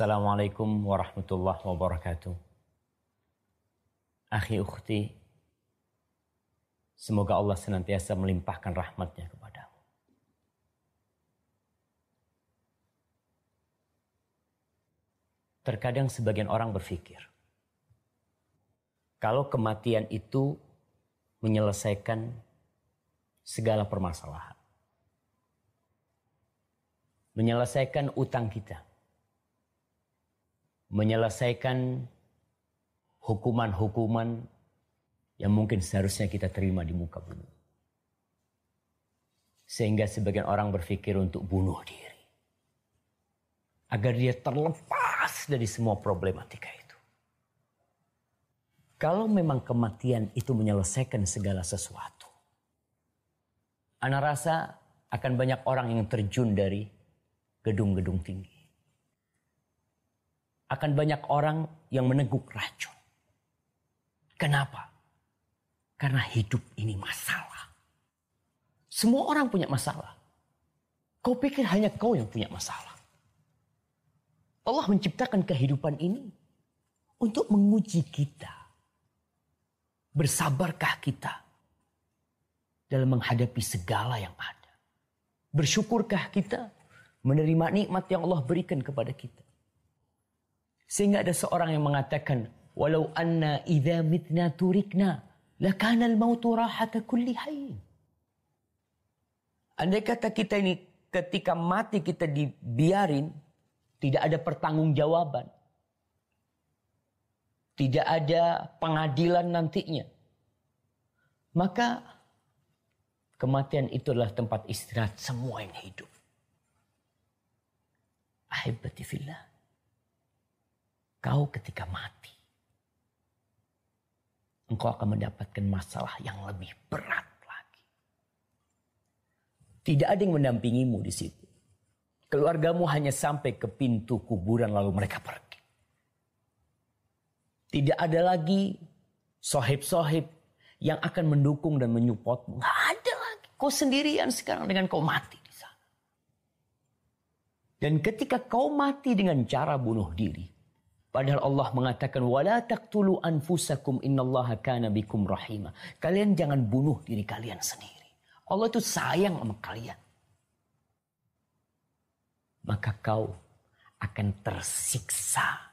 Assalamualaikum warahmatullahi wabarakatuh. Akhi ukhti, semoga Allah senantiasa melimpahkan rahmatnya kepadamu. Terkadang sebagian orang berpikir, kalau kematian itu menyelesaikan segala permasalahan. Menyelesaikan utang kita menyelesaikan hukuman-hukuman yang mungkin seharusnya kita terima di muka bumi. Sehingga sebagian orang berpikir untuk bunuh diri. Agar dia terlepas dari semua problematika itu. Kalau memang kematian itu menyelesaikan segala sesuatu. Ana rasa akan banyak orang yang terjun dari gedung-gedung tinggi akan banyak orang yang meneguk racun. Kenapa? Karena hidup ini masalah. Semua orang punya masalah. Kau pikir hanya kau yang punya masalah. Allah menciptakan kehidupan ini untuk menguji kita. Bersabarkah kita dalam menghadapi segala yang ada? Bersyukurkah kita menerima nikmat yang Allah berikan kepada kita? Sehingga ada seorang yang mengatakan, "Walau anna idza mitna turikna, lakana al-mautu rahata kulli hayy." Andai kata kita ini ketika mati kita dibiarin, tidak ada pertanggungjawaban. Tidak ada pengadilan nantinya. Maka kematian itu adalah tempat istirahat semua yang hidup. Ahibati fillah. Kau ketika mati, engkau akan mendapatkan masalah yang lebih berat lagi. Tidak ada yang mendampingimu di situ. Keluargamu hanya sampai ke pintu kuburan lalu mereka pergi. Tidak ada lagi sohib-sohib yang akan mendukung dan menyupportmu. Nggak ada lagi. Kau sendirian sekarang dengan kau mati di sana. Dan ketika kau mati dengan cara bunuh diri, Padahal Allah mengatakan wala taqtulu anfusakum innallaha kana bikum rahima. Kalian jangan bunuh diri kalian sendiri. Allah itu sayang sama kalian. Maka kau akan tersiksa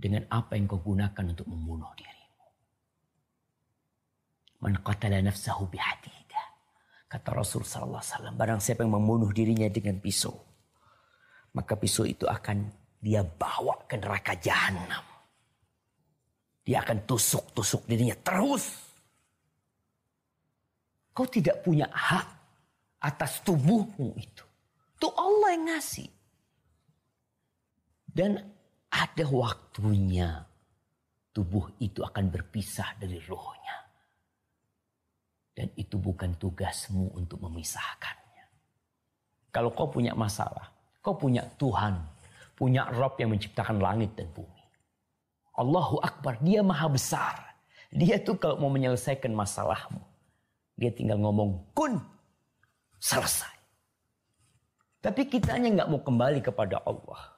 dengan apa yang kau gunakan untuk membunuh dirimu. Man qatala nafsahu bihadidah. Kata Rasul sallallahu alaihi wasallam, barang siapa yang membunuh dirinya dengan pisau, maka pisau itu akan dia bawa ke neraka jahanam. Dia akan tusuk-tusuk dirinya terus. Kau tidak punya hak atas tubuhmu itu. Itu Allah yang ngasih. Dan ada waktunya tubuh itu akan berpisah dari rohnya. Dan itu bukan tugasmu untuk memisahkannya. Kalau kau punya masalah, Kau punya Tuhan, punya Rob yang menciptakan langit dan bumi. Allahu Akbar, dia maha besar. Dia tuh kalau mau menyelesaikan masalahmu, dia tinggal ngomong kun, selesai. Tapi kita hanya nggak mau kembali kepada Allah.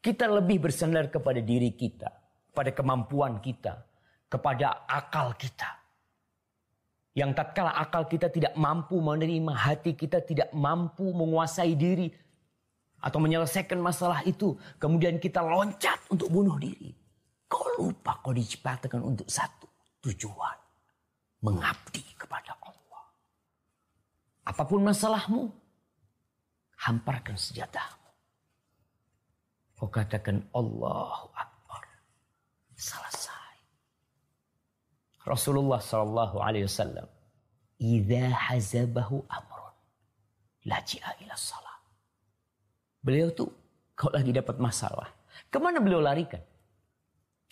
Kita lebih bersandar kepada diri kita, pada kemampuan kita, kepada akal kita. Yang tatkala akal kita tidak mampu menerima, hati kita tidak mampu menguasai diri, atau menyelesaikan masalah itu, kemudian kita loncat untuk bunuh diri. Kau lupa kau diciptakan untuk satu tujuan. Mengabdi kepada Allah. Apa pun masalahmu, hamparkan senjatamu. Kau katakan Allahu Akbar. Selesai. Rasulullah Sallallahu Alaihi Wasallam, "Idza hazabahu amrun, laji'a ila salat." Beliau tuh kalau lagi dapat masalah, ke mana beliau larikan?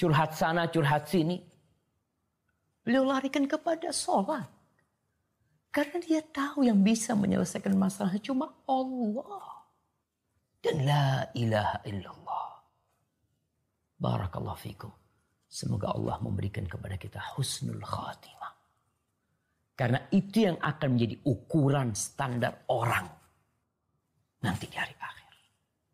Curhat sana, curhat sini. Beliau larikan kepada sholat. Karena dia tahu yang bisa menyelesaikan masalah cuma Allah. Dan la ilaha illallah. Barakallahu fikum. Semoga Allah memberikan kepada kita husnul khatimah. Karena itu yang akan menjadi ukuran standar orang nanti di hari akhir.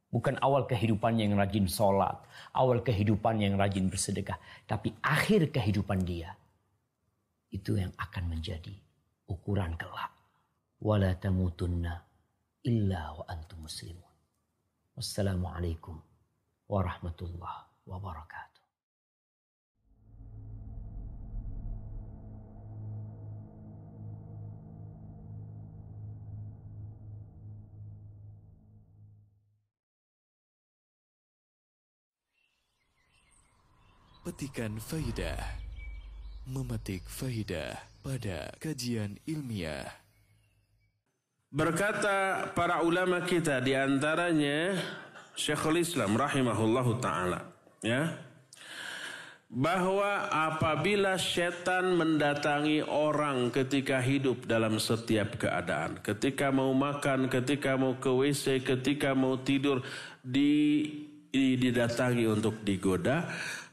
Bukan awal kehidupannya yang rajin sholat, awal kehidupannya yang rajin bersedekah, tapi akhir kehidupan dia itu yang akan menjadi ukuran kelak. Wala tamutunna illa wa antum muslimun. Wassalamualaikum warahmatullahi wabarakatuh. Petikan Faidah Memetik Faidah pada kajian ilmiah. Berkata para ulama kita di antaranya Syekhul Islam rahimahullahu taala ya bahwa apabila setan mendatangi orang ketika hidup dalam setiap keadaan, ketika mau makan, ketika mau ke WC, ketika mau tidur, di, didatangi untuk digoda,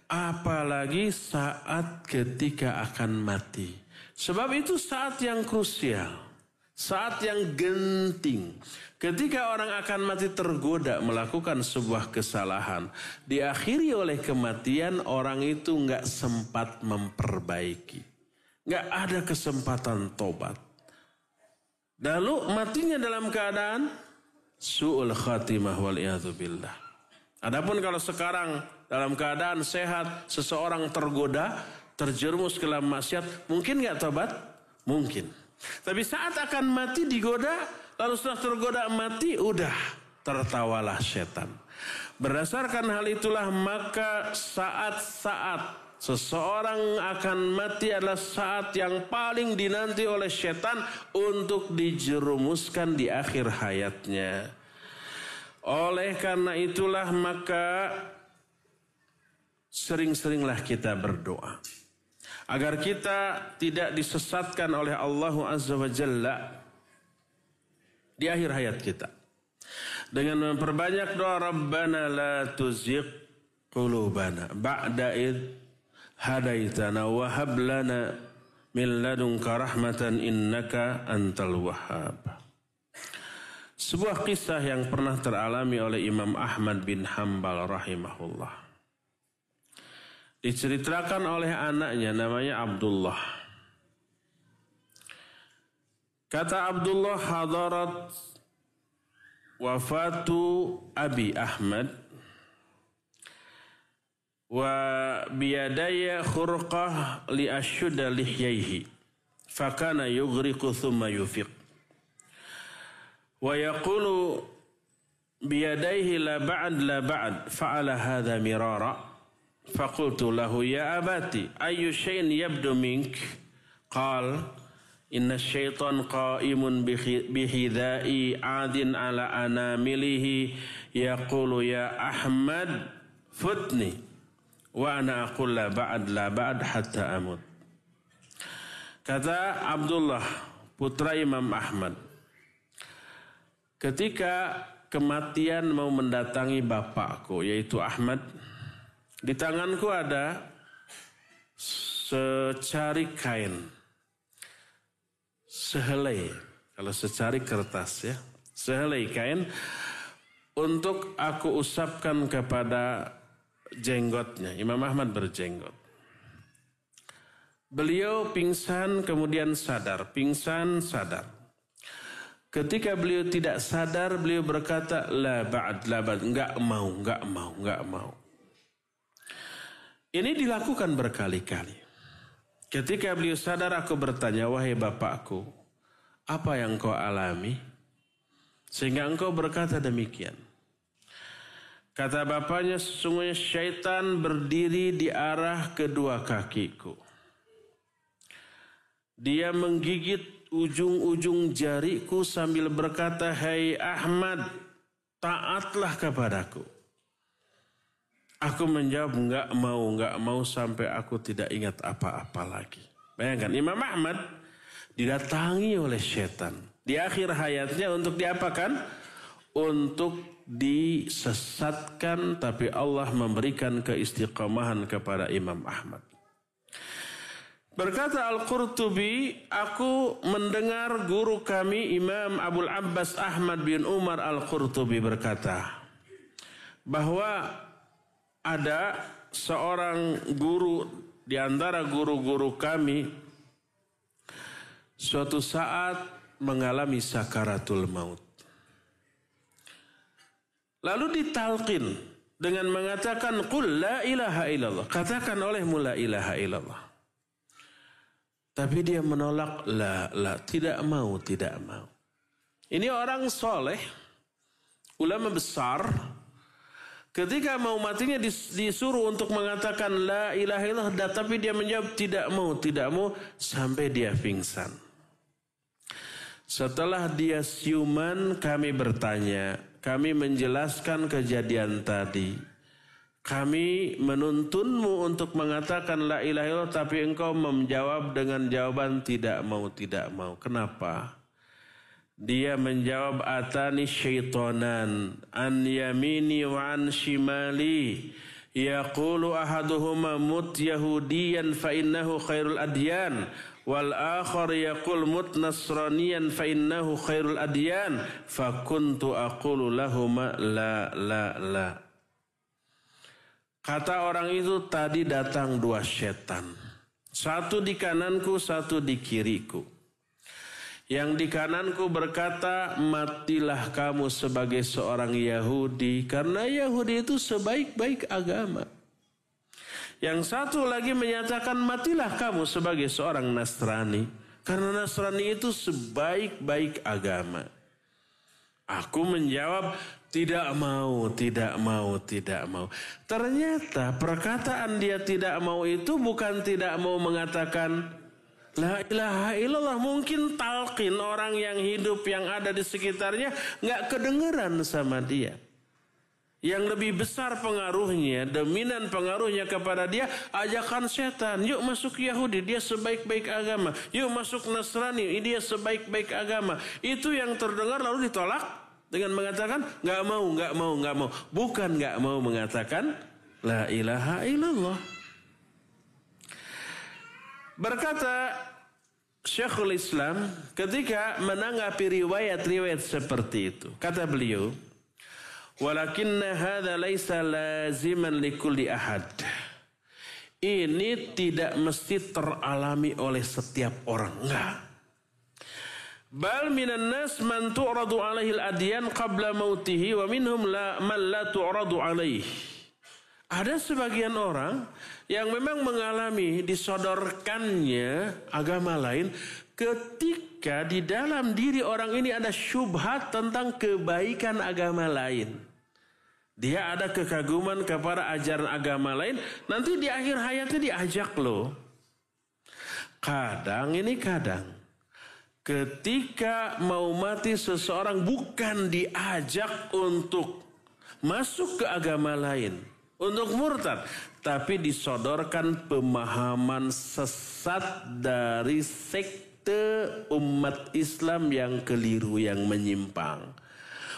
apalagi saat ketika akan mati. Sebab itu saat yang krusial, saat yang genting. Ketika orang akan mati tergoda melakukan sebuah kesalahan, diakhiri oleh kematian orang itu nggak sempat memperbaiki, nggak ada kesempatan tobat. Lalu matinya dalam keadaan su'ul khatimah wal. Adapun kalau sekarang dalam keadaan sehat, seseorang tergoda, terjerumus ke dalam maksiat, mungkin nggak tobat? Mungkin. Tapi saat akan mati digoda, lalu setelah tergoda mati, udah tertawalah setan. Berdasarkan hal itulah maka saat-saat seseorang akan mati adalah saat yang paling dinanti oleh setan untuk dijerumuskan di akhir hayatnya. Oleh karena itulah maka sering-seringlah kita berdoa. Agar kita tidak disesatkan oleh Allah Azza wa Jalla di akhir hayat kita. Dengan memperbanyak doa Rabbana la tuzigh qulubana ba'da id hadaitana wa hab lana min ladunka rahmatan innaka antal wahhab. Sebuah kisah yang pernah teralami oleh Imam Ahmad bin Hambal rahimahullah. Diceritakan oleh anaknya namanya Abdullah. Kata Abdullah hadarat wafatu Abi Ahmad wa biyadaya khurqah li ashudda lihyaihi fakana yughriqu thumma yufiq wa yaqulu biyadaihi la ba'd la ba'd fa'ala hadha mirara Fakultu lahu ya abati ayu syain yabdu mink? Qal inna syaitan qaimun bihidai adin ala anamilihi yaqulu ya Ahmad futni wa ana aqul la ba'd la ba'd hatta amut. Kata Abdullah putra Imam Ahmad ketika kematian mau mendatangi bapakku yaitu Ahmad di tanganku ada secari kain. Sehelai. Kalau secari kertas ya. Sehelai kain. Untuk aku usapkan kepada jenggotnya. Imam Ahmad berjenggot. Beliau pingsan kemudian sadar. Pingsan sadar. Ketika beliau tidak sadar, beliau berkata, La ba'd, la ba'd. Enggak mau, enggak mau, enggak mau. Ini dilakukan berkali-kali. Ketika beliau sadar aku bertanya, wahai bapakku, apa yang kau alami? Sehingga engkau berkata demikian. Kata bapaknya, sesungguhnya syaitan berdiri di arah kedua kakiku. Dia menggigit ujung-ujung jariku sambil berkata, Hai Ahmad, taatlah kepadaku. Aku menjawab enggak mau, enggak mau sampai aku tidak ingat apa-apa lagi. Bayangkan Imam Ahmad didatangi oleh setan. Di akhir hayatnya untuk diapakan? Untuk disesatkan tapi Allah memberikan keistiqomahan kepada Imam Ahmad. Berkata Al-Qurtubi, aku mendengar guru kami Imam Abdul Abbas Ahmad bin Umar Al-Qurtubi berkata, bahwa ada seorang guru di antara guru-guru kami suatu saat mengalami sakaratul maut. Lalu ditalkin dengan mengatakan qul la ilaha illallah. Katakan olehmu la ilaha illallah. Tapi dia menolak la la tidak mau tidak mau. Ini orang soleh, ulama besar, ketika mau matinya disuruh untuk mengatakan la ilaha illallah, tapi dia menjawab tidak mau, tidak mau sampai dia pingsan. Setelah dia siuman, kami bertanya, kami menjelaskan kejadian tadi. Kami menuntunmu untuk mengatakan la ilaha illallah, tapi engkau menjawab dengan jawaban tidak mau, tidak mau. Kenapa? Dia menjawab atani syaitanan an yamini wa an shimali. Yaqulu ahaduhuma mut yahudiyan fa innahu khairul adyan. Wal akhar yaqul mut nasraniyan fa innahu khairul adyan. Fa kuntu aqulu lahuma la la la. Kata orang itu tadi datang dua setan. Satu di kananku satu di kiriku yang di kananku berkata, matilah kamu sebagai seorang Yahudi. Karena Yahudi itu sebaik-baik agama. Yang satu lagi menyatakan, matilah kamu sebagai seorang Nasrani. Karena Nasrani itu sebaik-baik agama. Aku menjawab, tidak mau, tidak mau, tidak mau. Ternyata perkataan dia tidak mau itu bukan tidak mau mengatakan La ilaha illallah mungkin talqin orang yang hidup yang ada di sekitarnya nggak kedengeran sama dia. Yang lebih besar pengaruhnya, dominan pengaruhnya kepada dia, ajakan setan. Yuk masuk Yahudi, dia sebaik-baik agama. Yuk masuk Nasrani, dia sebaik-baik agama. Itu yang terdengar lalu ditolak dengan mengatakan nggak mau, nggak mau, nggak mau. Bukan nggak mau mengatakan la ilaha illallah. Berkata Syekhul Islam ketika menanggapi riwayat-riwayat seperti itu. Kata beliau, Walakinna hadha laysa laziman likulli ahad. Ini tidak mesti teralami oleh setiap orang. Enggak. Bal minan nas man tu'radu alaihi al-adyan qabla mautihi wa minhum la man la tu'radu alaihi. Ada sebagian orang yang memang mengalami disodorkannya agama lain ketika di dalam diri orang ini ada syubhat tentang kebaikan agama lain. Dia ada kekaguman kepada ajaran agama lain, nanti di akhir hayatnya diajak loh. Kadang ini kadang. Ketika mau mati seseorang bukan diajak untuk masuk ke agama lain untuk murtad, tapi disodorkan pemahaman sesat dari sekte umat Islam yang keliru, yang menyimpang.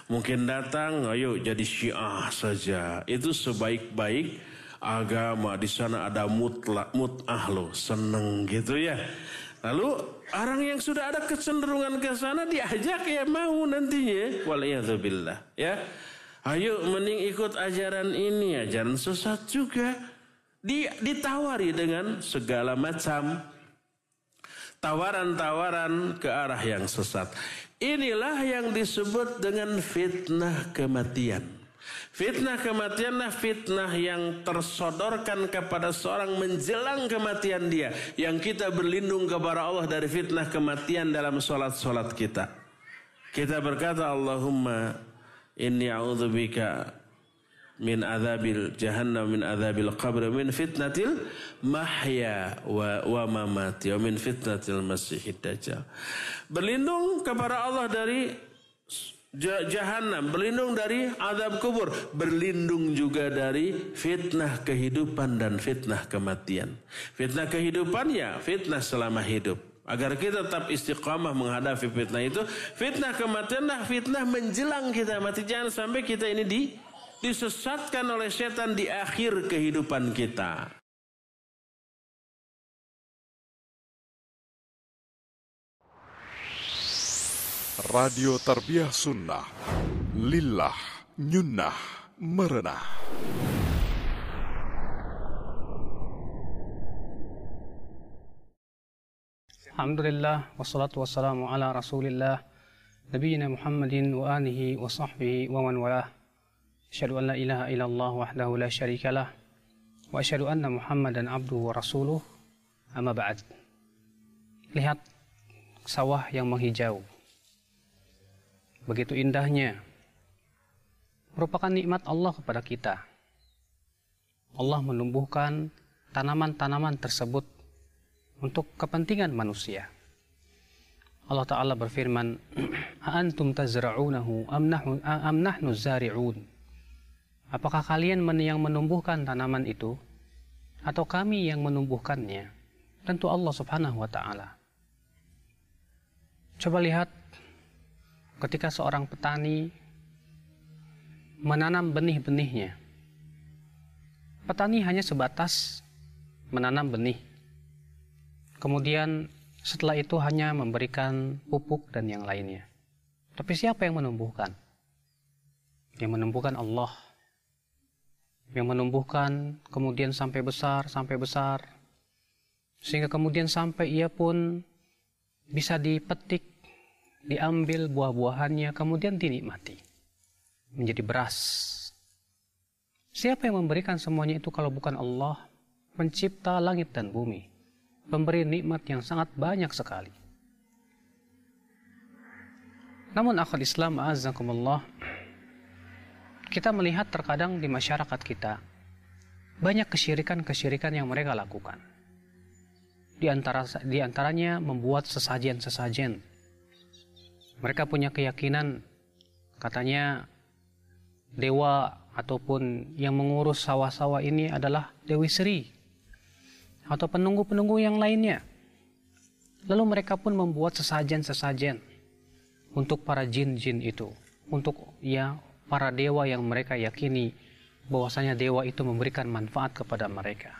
Mungkin datang, ayo jadi syiah saja. Itu sebaik-baik agama. Di sana ada mutlak, mut'ah loh, seneng gitu ya. Lalu orang yang sudah ada kecenderungan ke sana diajak ya mau nantinya. Waliyahzubillah ya. Ayo mending ikut ajaran ini, ajaran sesat juga. Di, ditawari dengan segala macam tawaran-tawaran ke arah yang sesat. Inilah yang disebut dengan fitnah kematian. Fitnah kematianlah fitnah yang tersodorkan kepada seorang menjelang kematian dia. Yang kita berlindung kepada Allah dari fitnah kematian dalam solat-solat kita. Kita berkata Allahumma Inni a'udzubika min adzabil jahannam min adzabil qabr min fitnatil mahya wa, wa mamati wa min fitnatil masihid dajjal. Berlindung kepada Allah dari jahanam, berlindung dari azab kubur, berlindung juga dari fitnah kehidupan dan fitnah kematian. Fitnah kehidupan ya fitnah selama hidup. Agar kita tetap istiqamah menghadapi fitnah itu. Fitnah kematianlah fitnah menjelang kita mati. Jangan sampai kita ini di, disesatkan oleh setan di akhir kehidupan kita. Radio Tarbiyah Sunnah Lillah Nyunnah merenah. Alhamdulillah wassalatu wassalamu ala Rasulillah nabiyina Muhammadin wa alihi wa sahbihi wa man walah. Asyhadu an la ilaha illallah wahdahu la syarikalah wa asyhadu anna Muhammadan abduhu wa rasuluh. Amma ba'd. Lihat sawah yang menghijau. Begitu indahnya. Merupakan nikmat Allah kepada kita. Allah menumbuhkan tanaman-tanaman tersebut untuk kepentingan manusia. Allah Ta'ala berfirman, Antum tazra'unahu am nahnu, am nahnu zari'un. Apakah kalian yang menumbuhkan tanaman itu? Atau kami yang menumbuhkannya? Tentu Allah Subhanahu wa Ta'ala. Coba lihat ketika seorang petani menanam benih-benihnya. Petani hanya sebatas menanam benih. Kemudian setelah itu hanya memberikan pupuk dan yang lainnya. Tapi siapa yang menumbuhkan? Yang menumbuhkan Allah. Yang menumbuhkan kemudian sampai besar, sampai besar. Sehingga kemudian sampai ia pun bisa dipetik, diambil buah-buahannya, kemudian dinikmati. Menjadi beras. Siapa yang memberikan semuanya itu kalau bukan Allah, pencipta langit dan bumi, pemberi nikmat yang sangat banyak sekali. Namun akal Islam azakumullah, kita melihat terkadang di masyarakat kita banyak kesyirikan-kesyirikan yang mereka lakukan di antara di antaranya membuat sesajen-sesajen. Mereka punya keyakinan katanya dewa ataupun yang mengurus sawah-sawah ini adalah Dewi Sri atau penunggu-penunggu yang lainnya. Lalu mereka pun membuat sesajen-sesajen untuk para jin-jin itu, untuk ya para dewa yang mereka yakini bahwasanya dewa itu memberikan manfaat kepada mereka.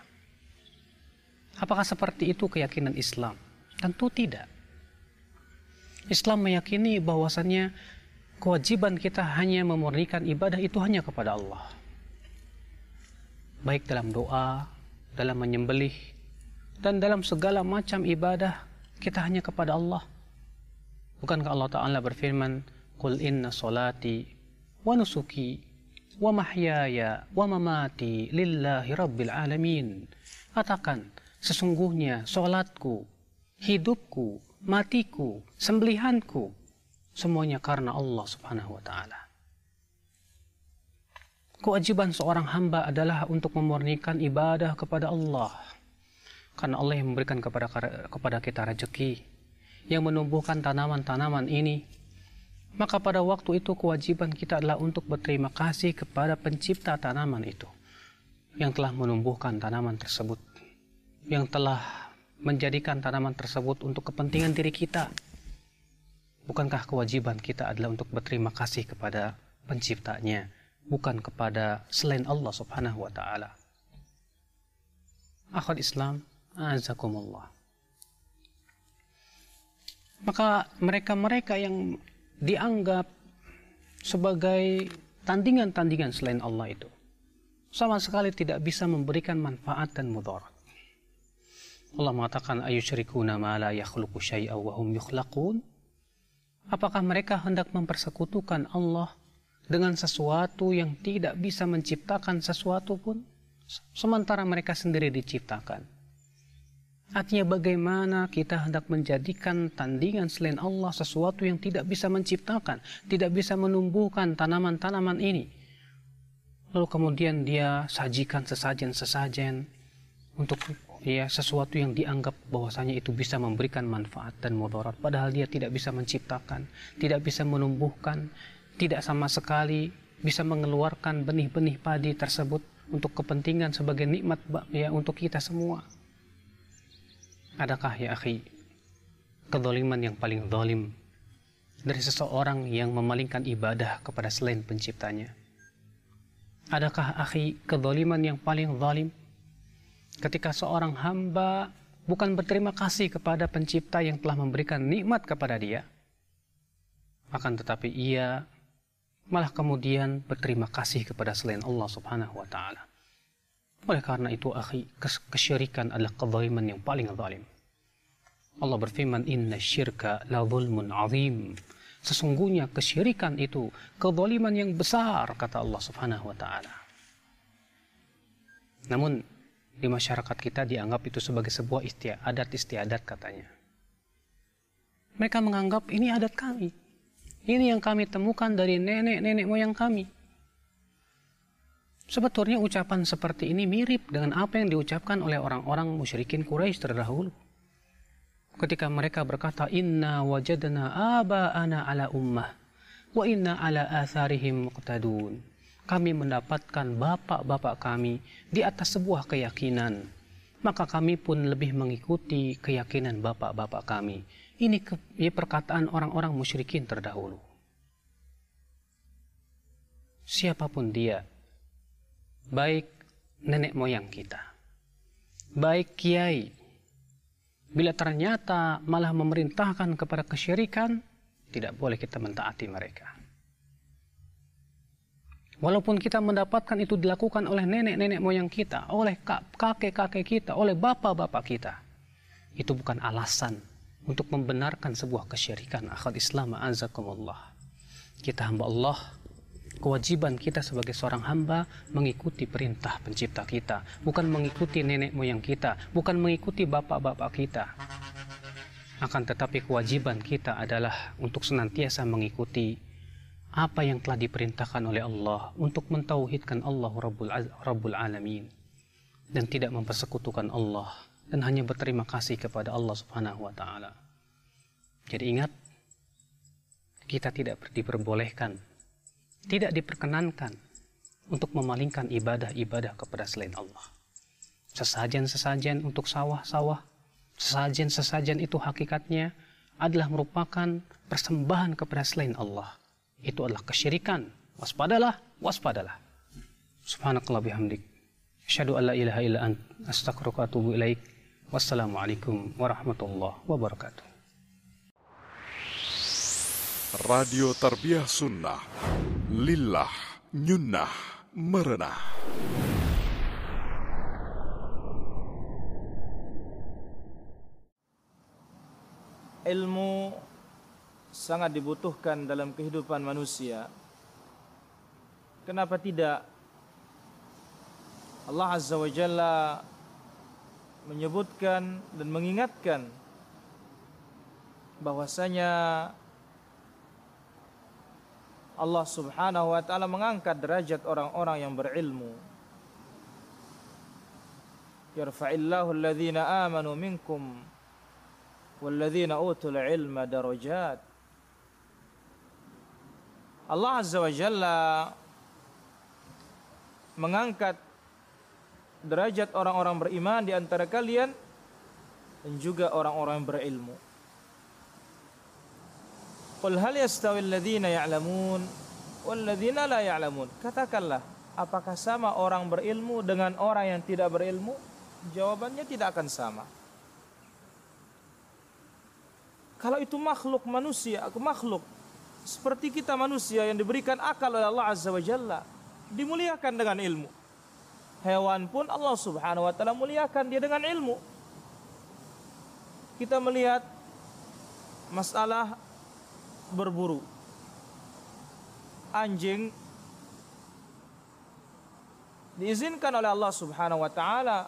Apakah seperti itu keyakinan Islam? Tentu tidak. Islam meyakini bahwasannya kewajiban kita hanya memurnikan ibadah itu hanya kepada Allah. Baik dalam doa, dalam menyembelih, dan dalam segala macam ibadah kita hanya kepada Allah. Bukankah Allah Ta'ala berfirman, Qul inna solati wa nusuki wa mahyaya wa mamati lillahi rabbil alamin. Katakan, Sesungguhnya sholatku, hidupku, matiku, sembelihanku, semuanya karena Allah subhanahu wa ta'ala. Kewajiban seorang hamba adalah untuk memurnikan ibadah kepada Allah. Karena Allah yang memberikan kepada, kepada kita rezeki, yang menumbuhkan tanaman-tanaman ini. Maka pada waktu itu kewajiban kita adalah untuk berterima kasih kepada pencipta tanaman itu. Yang telah menumbuhkan tanaman tersebut yang telah menjadikan tanaman tersebut untuk kepentingan diri kita. Bukankah kewajiban kita adalah untuk berterima kasih kepada penciptanya, bukan kepada selain Allah subhanahu wa ta'ala. Akhul Islam, azakumullah. Maka mereka-mereka yang dianggap sebagai tandingan-tandingan selain Allah itu, sama sekali tidak bisa memberikan manfaat dan mudarat. Allah mengatakan ayusyrikuna ma la yakhluqu syai'a wa hum yukhlaqun? Apakah mereka hendak mempersekutukan Allah dengan sesuatu yang tidak bisa menciptakan sesuatu pun sementara mereka sendiri diciptakan? Artinya bagaimana kita hendak menjadikan tandingan selain Allah sesuatu yang tidak bisa menciptakan, tidak bisa menumbuhkan tanaman-tanaman ini. Lalu kemudian dia sajikan sesajen-sesajen untuk ya sesuatu yang dianggap bahwasanya itu bisa memberikan manfaat dan mudarat padahal dia tidak bisa menciptakan, tidak bisa menumbuhkan, tidak sama sekali bisa mengeluarkan benih-benih padi tersebut untuk kepentingan sebagai nikmat ya untuk kita semua. Adakah ya akhi kedoliman yang paling dolim dari seseorang yang memalingkan ibadah kepada selain penciptanya? Adakah akhi kedoliman yang paling zalim ketika seorang hamba bukan berterima kasih kepada pencipta yang telah memberikan nikmat kepada dia, akan tetapi ia malah kemudian berterima kasih kepada selain Allah Subhanahu wa taala. Oleh karena itu, akhi, kesyirikan adalah kezaliman yang paling zalim. Allah berfirman, "Inna syirka la zulmun azim." Sesungguhnya kesyirikan itu kezaliman yang besar kata Allah Subhanahu wa taala. Namun di masyarakat kita dianggap itu sebagai sebuah istiadat adat istiadat katanya. Mereka menganggap ini adat kami. Ini yang kami temukan dari nenek-nenek moyang kami. Sebetulnya ucapan seperti ini mirip dengan apa yang diucapkan oleh orang-orang musyrikin Quraisy terdahulu. Ketika mereka berkata, Inna wajadna aba'ana ala ummah, wa inna ala atharihim muqtadun. Kami mendapatkan bapak-bapak kami di atas sebuah keyakinan. Maka kami pun lebih mengikuti keyakinan bapak-bapak kami ini, perkataan orang-orang musyrikin terdahulu. Siapa pun dia, baik nenek moyang kita, baik kiai, bila ternyata malah memerintahkan kepada kesyirikan, tidak boleh kita mentaati mereka. Walaupun kita mendapatkan itu dilakukan oleh nenek-nenek moyang kita, oleh kakek-kakek kita, oleh bapak-bapak kita, itu bukan alasan untuk membenarkan sebuah kesyirikan akal Islam azakumullah. Kita hamba Allah, kewajiban kita sebagai seorang hamba mengikuti perintah pencipta kita, bukan mengikuti nenek moyang kita, bukan mengikuti bapak-bapak kita. Akan tetapi kewajiban kita adalah untuk senantiasa mengikuti apa yang telah diperintahkan oleh Allah untuk mentauhidkan Allah Rabbul, Rabbul Alamin dan tidak mempersekutukan Allah dan hanya berterima kasih kepada Allah Subhanahu wa taala. Jadi ingat kita tidak diperbolehkan, tidak diperkenankan untuk memalingkan ibadah-ibadah kepada selain Allah. Sesajen-sesajen untuk sawah-sawah, sesajen-sesajen itu hakikatnya adalah merupakan persembahan kepada selain Allah. Itu adalah kesyirikan. Waspadalah, waspadalah. Subhanakallah bihamdik. Asyhadu an la ilaha illa ant. Astaghfiruka wa atubu. Wassalamualaikum warahmatullahi wabarakatuh. Radio Tarbiyah Sunnah Lillah Nyunnah Merenah. Ilmu sangat dibutuhkan dalam kehidupan manusia. Kenapa tidak? Allah Azza wa Jalla menyebutkan dan mengingatkan bahwasanya Allah Subhanahu wa taala mengangkat derajat orang-orang yang berilmu. Yarfa'illahu alladhina amanu minkum walladhina utul ilma darajat. Allah Azza wa Jalla mengangkat derajat orang-orang beriman di antara kalian dan juga orang-orang yang berilmu. Qul hal yastawi alladhina ya'lamun walladhina la ya'lamun. Katakanlah, apakah sama orang berilmu dengan orang yang tidak berilmu? Jawabannya tidak akan sama. Kalau itu makhluk manusia, makhluk seperti kita manusia yang diberikan akal oleh Allah Azza wa Jalla, dimuliakan dengan ilmu. Hewan pun Allah Subhanahu wa taala muliakan dia dengan ilmu. Kita melihat masalah berburu. Anjing diizinkan oleh Allah Subhanahu wa taala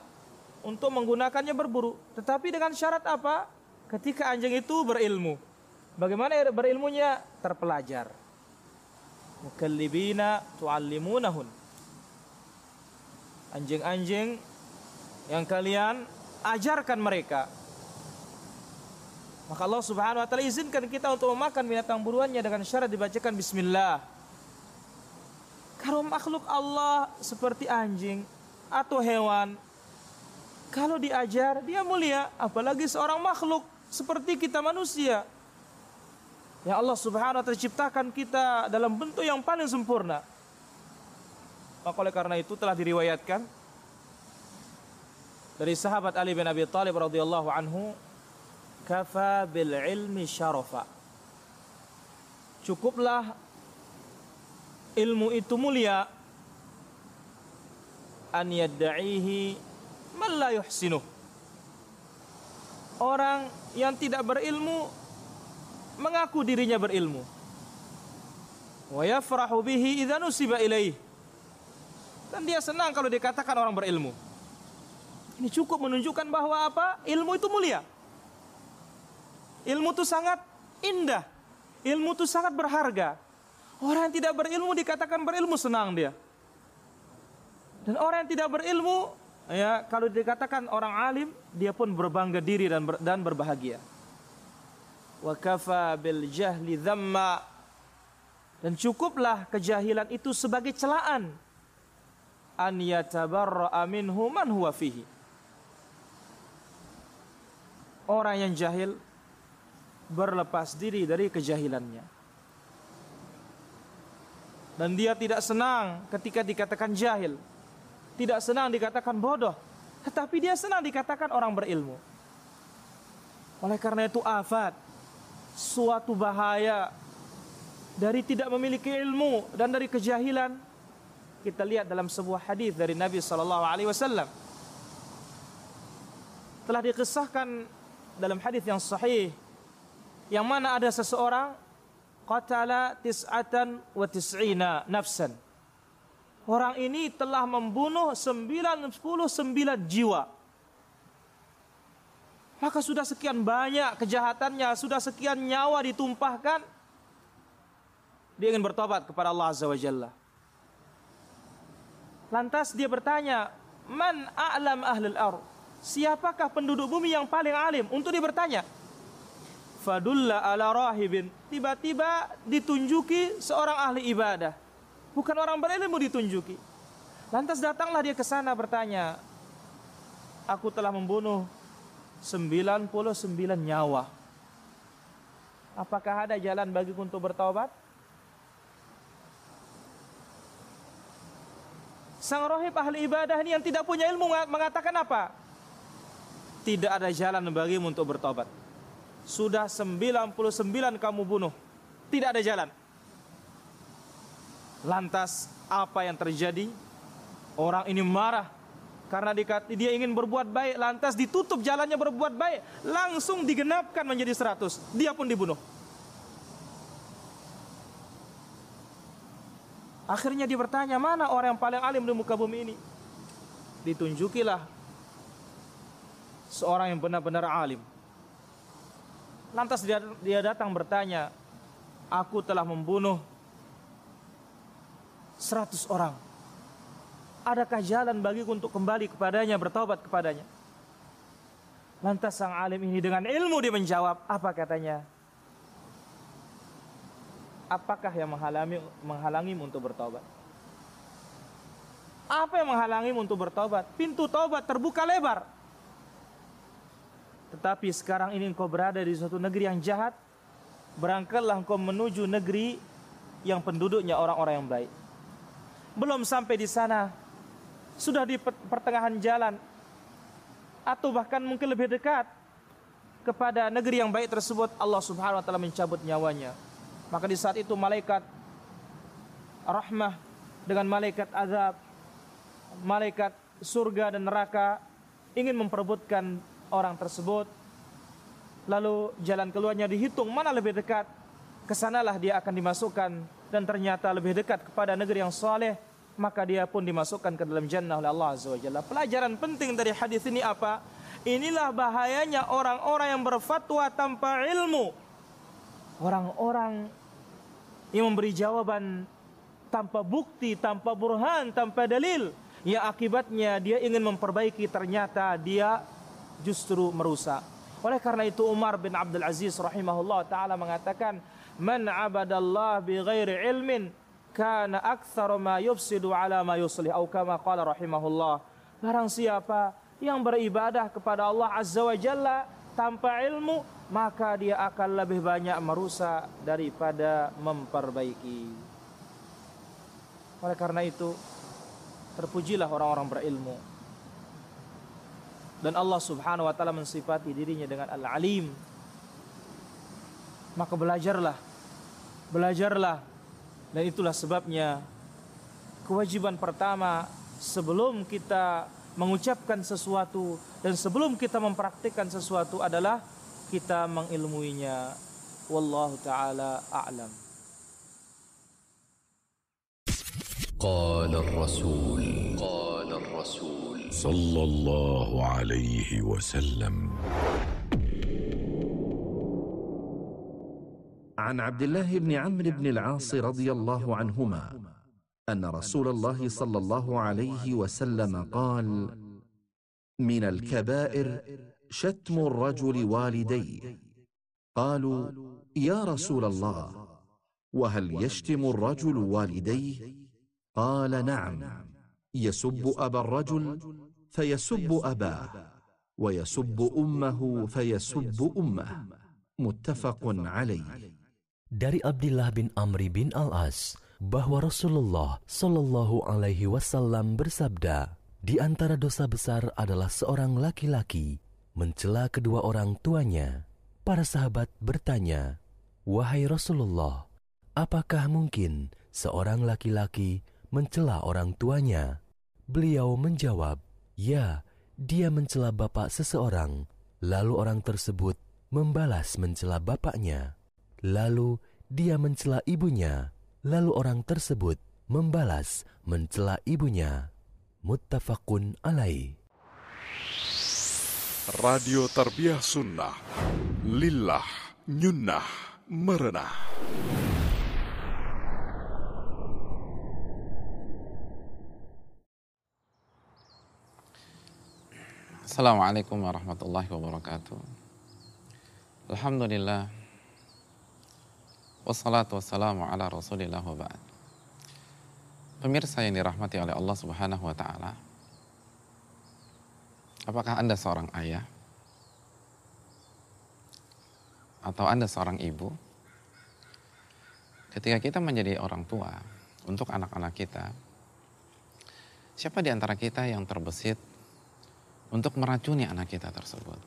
untuk menggunakannya berburu, tetapi dengan syarat apa? Ketika anjing itu berilmu. Bagaimana berilmunya? Terpelajar. Mukallibina tuallimunahun anjing-anjing yang kalian ajarkan mereka. Maka Allah Subhanahu wa taala izinkan kita untuk memakan binatang buruannya dengan syarat dibacakan bismillah. Kalau makhluk Allah seperti anjing atau hewan kalau diajar dia mulia, apalagi seorang makhluk seperti kita manusia. Ya Allah Subhanahu wa taala ciptakan kita dalam bentuk yang paling sempurna. Maka oleh karena itu telah diriwayatkan dari sahabat Ali bin Abi Thalib radhiyallahu anhu, kafa bil ilmi syarafa. Cukuplah ilmu itu mulia an yadda'ihi man la yuhsinuh. Orang yang tidak berilmu mengaku dirinya berilmu. Wa yafrahu bihi idza nusiba ilaih. Dan dia senang kalau dikatakan orang berilmu. Ini cukup menunjukkan bahwa apa? Ilmu itu mulia. Ilmu itu sangat indah. Ilmu itu sangat berharga. Orang yang tidak berilmu dikatakan berilmu senang dia. Dan orang yang tidak berilmu ya kalau dikatakan orang alim dia pun berbangga diri dan ber, dan berbahagia. Wa kafa bil jahli dhamma dan cukuplah kejahilan itu sebagai celaan an yatabarra'a minhu man huwa fihi. Orang yang jahil berlepas diri dari kejahilannya. Dan dia tidak senang ketika dikatakan jahil. Tidak senang dikatakan bodoh. Tetapi dia senang dikatakan orang berilmu. Oleh karena itu afat. Suatu bahaya. Dari tidak memiliki ilmu dan dari kejahilan. Kita lihat dalam sebuah hadis dari Nabi SAW. Telah dikisahkan dalam hadis yang sahih yang mana ada seseorang qatala tis'atan wa tis'ina nafsan. Orang ini telah membunuh 99 jiwa. Maka sudah sekian banyak kejahatannya, sudah sekian nyawa ditumpahkan. Dia ingin bertobat kepada Allah Azza wa Jalla. Lantas dia bertanya, Man a'lam ahlul ar? Siapakah penduduk bumi yang paling alim? Untuk dia bertanya. Fadulla ala rahibin. Tiba-tiba ditunjuki seorang ahli ibadah. Bukan orang berilmu ditunjuki. Lantas datanglah dia ke sana bertanya. Aku telah membunuh 99 nyawa. Apakah ada jalan bagiku untuk bertobat? Sang rohib ahli ibadah ini yang tidak punya ilmu mengatakan apa? Tidak ada jalan bagimu untuk bertobat. Sudah 99 kamu bunuh. Tidak ada jalan. Lantas apa yang terjadi? Orang ini marah karena dia ingin berbuat baik, lantas ditutup jalannya berbuat baik, langsung digenapkan menjadi 100. Dia pun dibunuh. Akhirnya dia bertanya, mana orang yang paling alim di muka bumi ini? Ditunjukilah seorang yang benar-benar alim. Lantas dia, dia datang bertanya, aku telah membunuh seratus orang. Adakah jalan bagiku untuk kembali kepadanya, bertobat kepadanya? Lantas sang alim ini dengan ilmu dia menjawab, apa katanya? apakah yang menghalangi menghalangimu untuk bertobat? Apa yang menghalangimu untuk bertobat? Pintu tobat terbuka lebar. Tetapi sekarang ini engkau berada di suatu negeri yang jahat. Berangkatlah engkau menuju negeri yang penduduknya orang-orang yang baik. Belum sampai di sana, sudah di pertengahan jalan, atau bahkan mungkin lebih dekat kepada negeri yang baik tersebut, Allah Subhanahu wa taala mencabut nyawanya. Maka di saat itu malaikat rahmah dengan malaikat azab, malaikat surga dan neraka ingin memperebutkan orang tersebut. Lalu jalan keluarnya dihitung mana lebih dekat. Ke sanalah dia akan dimasukkan dan ternyata lebih dekat kepada negeri yang soleh maka dia pun dimasukkan ke dalam jannah oleh Allah Azza wa. Pelajaran penting dari hadis ini apa? Inilah bahayanya orang-orang yang berfatwa tanpa ilmu. Orang-orang yang memberi jawaban tanpa bukti, tanpa burhan, tanpa dalil. Ya akibatnya dia ingin memperbaiki ternyata dia justru merusak. Oleh karena itu Umar bin Abdul Aziz rahimahullah taala mengatakan, "Man 'abadallah bi ghairi ilmin kana aktsara ma yufsidu ala ma yuslih." Atau kama qala rahimahullah. Barang siapa yang beribadah kepada Allah Azza wa Jalla tanpa ilmu, maka dia akan lebih banyak merusak daripada memperbaiki. Oleh karena itu, terpujilah orang-orang berilmu Dan Allah Subhanahu wa taala mensifati dirinya dengan Al-Alim. Maka belajarlah. Belajarlah Dan itulah sebabnya kewajiban pertama sebelum kita mengucapkan sesuatu dan sebelum kita mempraktikkan sesuatu adalah kita mengilmuinya. Wallahu taala a'lam. قال الرسول قال الرسول صلى الله عليه وسلم. عن عبد الله بن عمرو بن العاص رضي الله عنهما أن رسول الله صلى الله عليه وسلم قال من الكبائر شتم الرجل والديه. قالوا يا رسول الله وهل يشتم الرجل والديه؟ قال نعم. يسب ابا الرجل فيسب اباه ويسب امه فيسب امه متفق عليه Dari Abdullah bin Amri bin Al-As bahwa Rasulullah Shallallahu alaihi wasallam bersabda, di antara dosa besar adalah seorang laki-laki mencela kedua orang tuanya. Para sahabat bertanya, "Wahai Rasulullah, apakah mungkin seorang laki-laki mencela orang tuanya?" Beliau menjawab, "Ya, dia mencela bapak seseorang, lalu orang tersebut membalas mencela bapaknya." Lalu dia mencela ibunya, lalu orang tersebut membalas mencela ibunya. Muttafaqun alaih. Radio Tarbiyah Sunnah Lillah Nyunnah Merenah Assalamualaikum warahmatullahi wabarakatuh. Alhamdulillah. Wassalatu wassalamu ala rasulillah wa ba'd. Pemirsa yang dirahmati oleh Allah subhanahu wa ta'ala. Apakah Anda seorang ayah? Atau Anda seorang ibu? Ketika kita menjadi orang tua untuk anak-anak kita, siapa di antara kita yang terbesit untuk meracuni anak kita tersebut?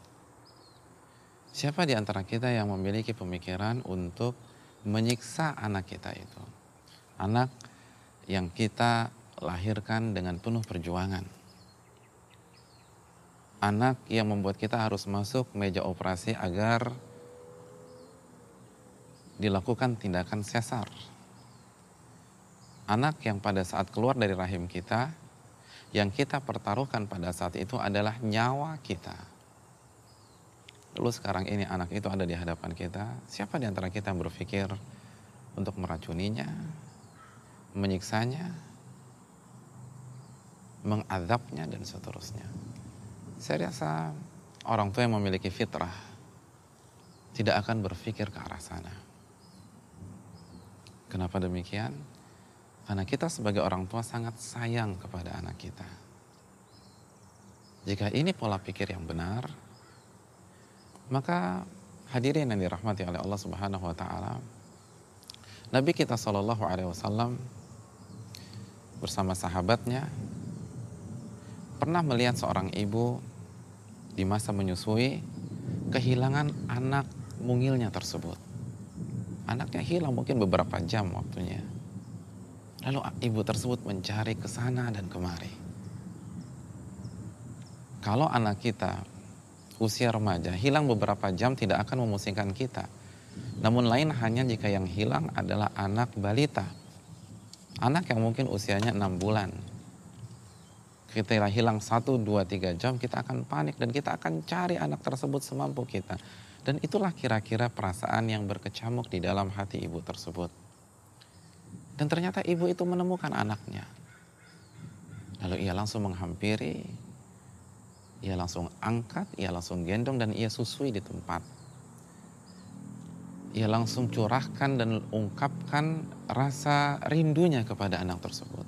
Siapa di antara kita yang memiliki pemikiran untuk menyiksa anak kita itu? Anak yang kita lahirkan dengan penuh perjuangan. Anak yang membuat kita harus masuk meja operasi agar dilakukan tindakan sesar. Anak yang pada saat keluar dari rahim kita, yang kita pertaruhkan pada saat itu adalah nyawa kita. Lalu sekarang ini anak itu ada di hadapan kita, siapa di antara kita yang berpikir untuk meracuninya, menyiksanya, mengadapnya dan seterusnya. Saya rasa orang tua yang memiliki fitrah tidak akan berpikir ke arah sana. Kenapa demikian? Karena kita sebagai orang tua sangat sayang kepada anak kita. Jika ini pola pikir yang benar, maka hadirin yang dirahmati oleh Allah Subhanahu wa taala, Nabi kita Shallallahu alaihi wasallam bersama sahabatnya pernah melihat seorang ibu di masa menyusui kehilangan anak mungilnya tersebut. Anaknya hilang mungkin beberapa jam waktunya. Lalu ibu tersebut mencari ke sana dan kemari. Kalau anak kita usia remaja hilang beberapa jam tidak akan memusingkan kita. Namun lain hanya jika yang hilang adalah anak balita. Anak yang mungkin usianya 6 bulan. Kita hilang 1, 2, 3 jam kita akan panik dan kita akan cari anak tersebut semampu kita. Dan itulah kira-kira perasaan yang berkecamuk di dalam hati ibu tersebut. Dan ternyata ibu itu menemukan anaknya. Lalu ia langsung menghampiri, ia langsung angkat, ia langsung gendong dan ia susui di tempat. Ia langsung curahkan dan ungkapkan rasa rindunya kepada anak tersebut.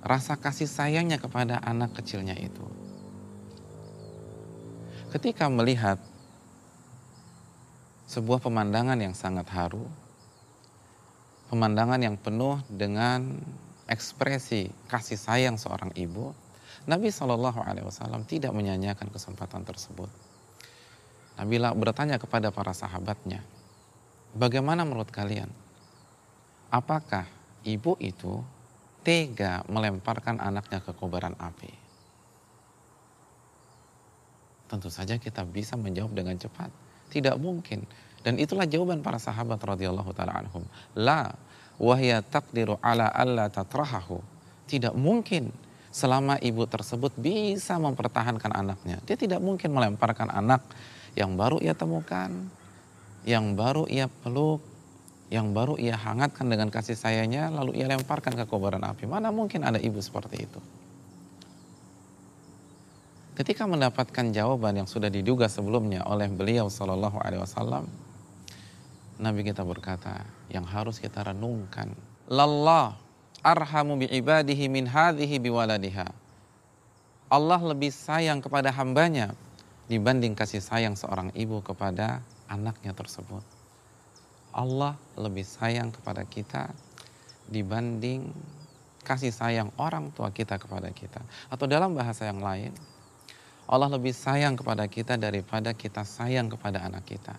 Rasa kasih sayangnya kepada anak kecilnya itu. Ketika melihat sebuah pemandangan yang sangat haru, pemandangan yang penuh dengan ekspresi kasih sayang seorang ibu, Nabi Shallallahu Alaihi Wasallam tidak menyanyiakan kesempatan tersebut. Nabi bertanya kepada para sahabatnya, bagaimana menurut kalian? apakah ibu itu tega melemparkan anaknya ke kobaran api? Tentu saja kita bisa menjawab dengan cepat. Tidak mungkin. Dan itulah jawaban para sahabat radhiyallahu taala anhum. La wahya taqdiru ala alla tatrahahu. Tidak mungkin selama ibu tersebut bisa mempertahankan anaknya. Dia tidak mungkin melemparkan anak yang baru ia temukan, yang baru ia peluk, yang baru ia hangatkan dengan kasih sayangnya, lalu ia lemparkan ke kobaran api. Mana mungkin ada ibu seperti itu? Ketika mendapatkan jawaban yang sudah diduga sebelumnya oleh beliau Shallallahu Alaihi Wasallam, Nabi kita berkata, yang harus kita renungkan, lallah arhamu bi ibadihi min hadhihi biwaladiha. Allah lebih sayang kepada hambanya dibanding kasih sayang seorang ibu kepada anaknya tersebut. Allah lebih sayang kepada kita dibanding kasih sayang orang tua kita kepada kita. Atau dalam bahasa yang lain, Allah lebih sayang kepada kita daripada kita sayang kepada anak kita.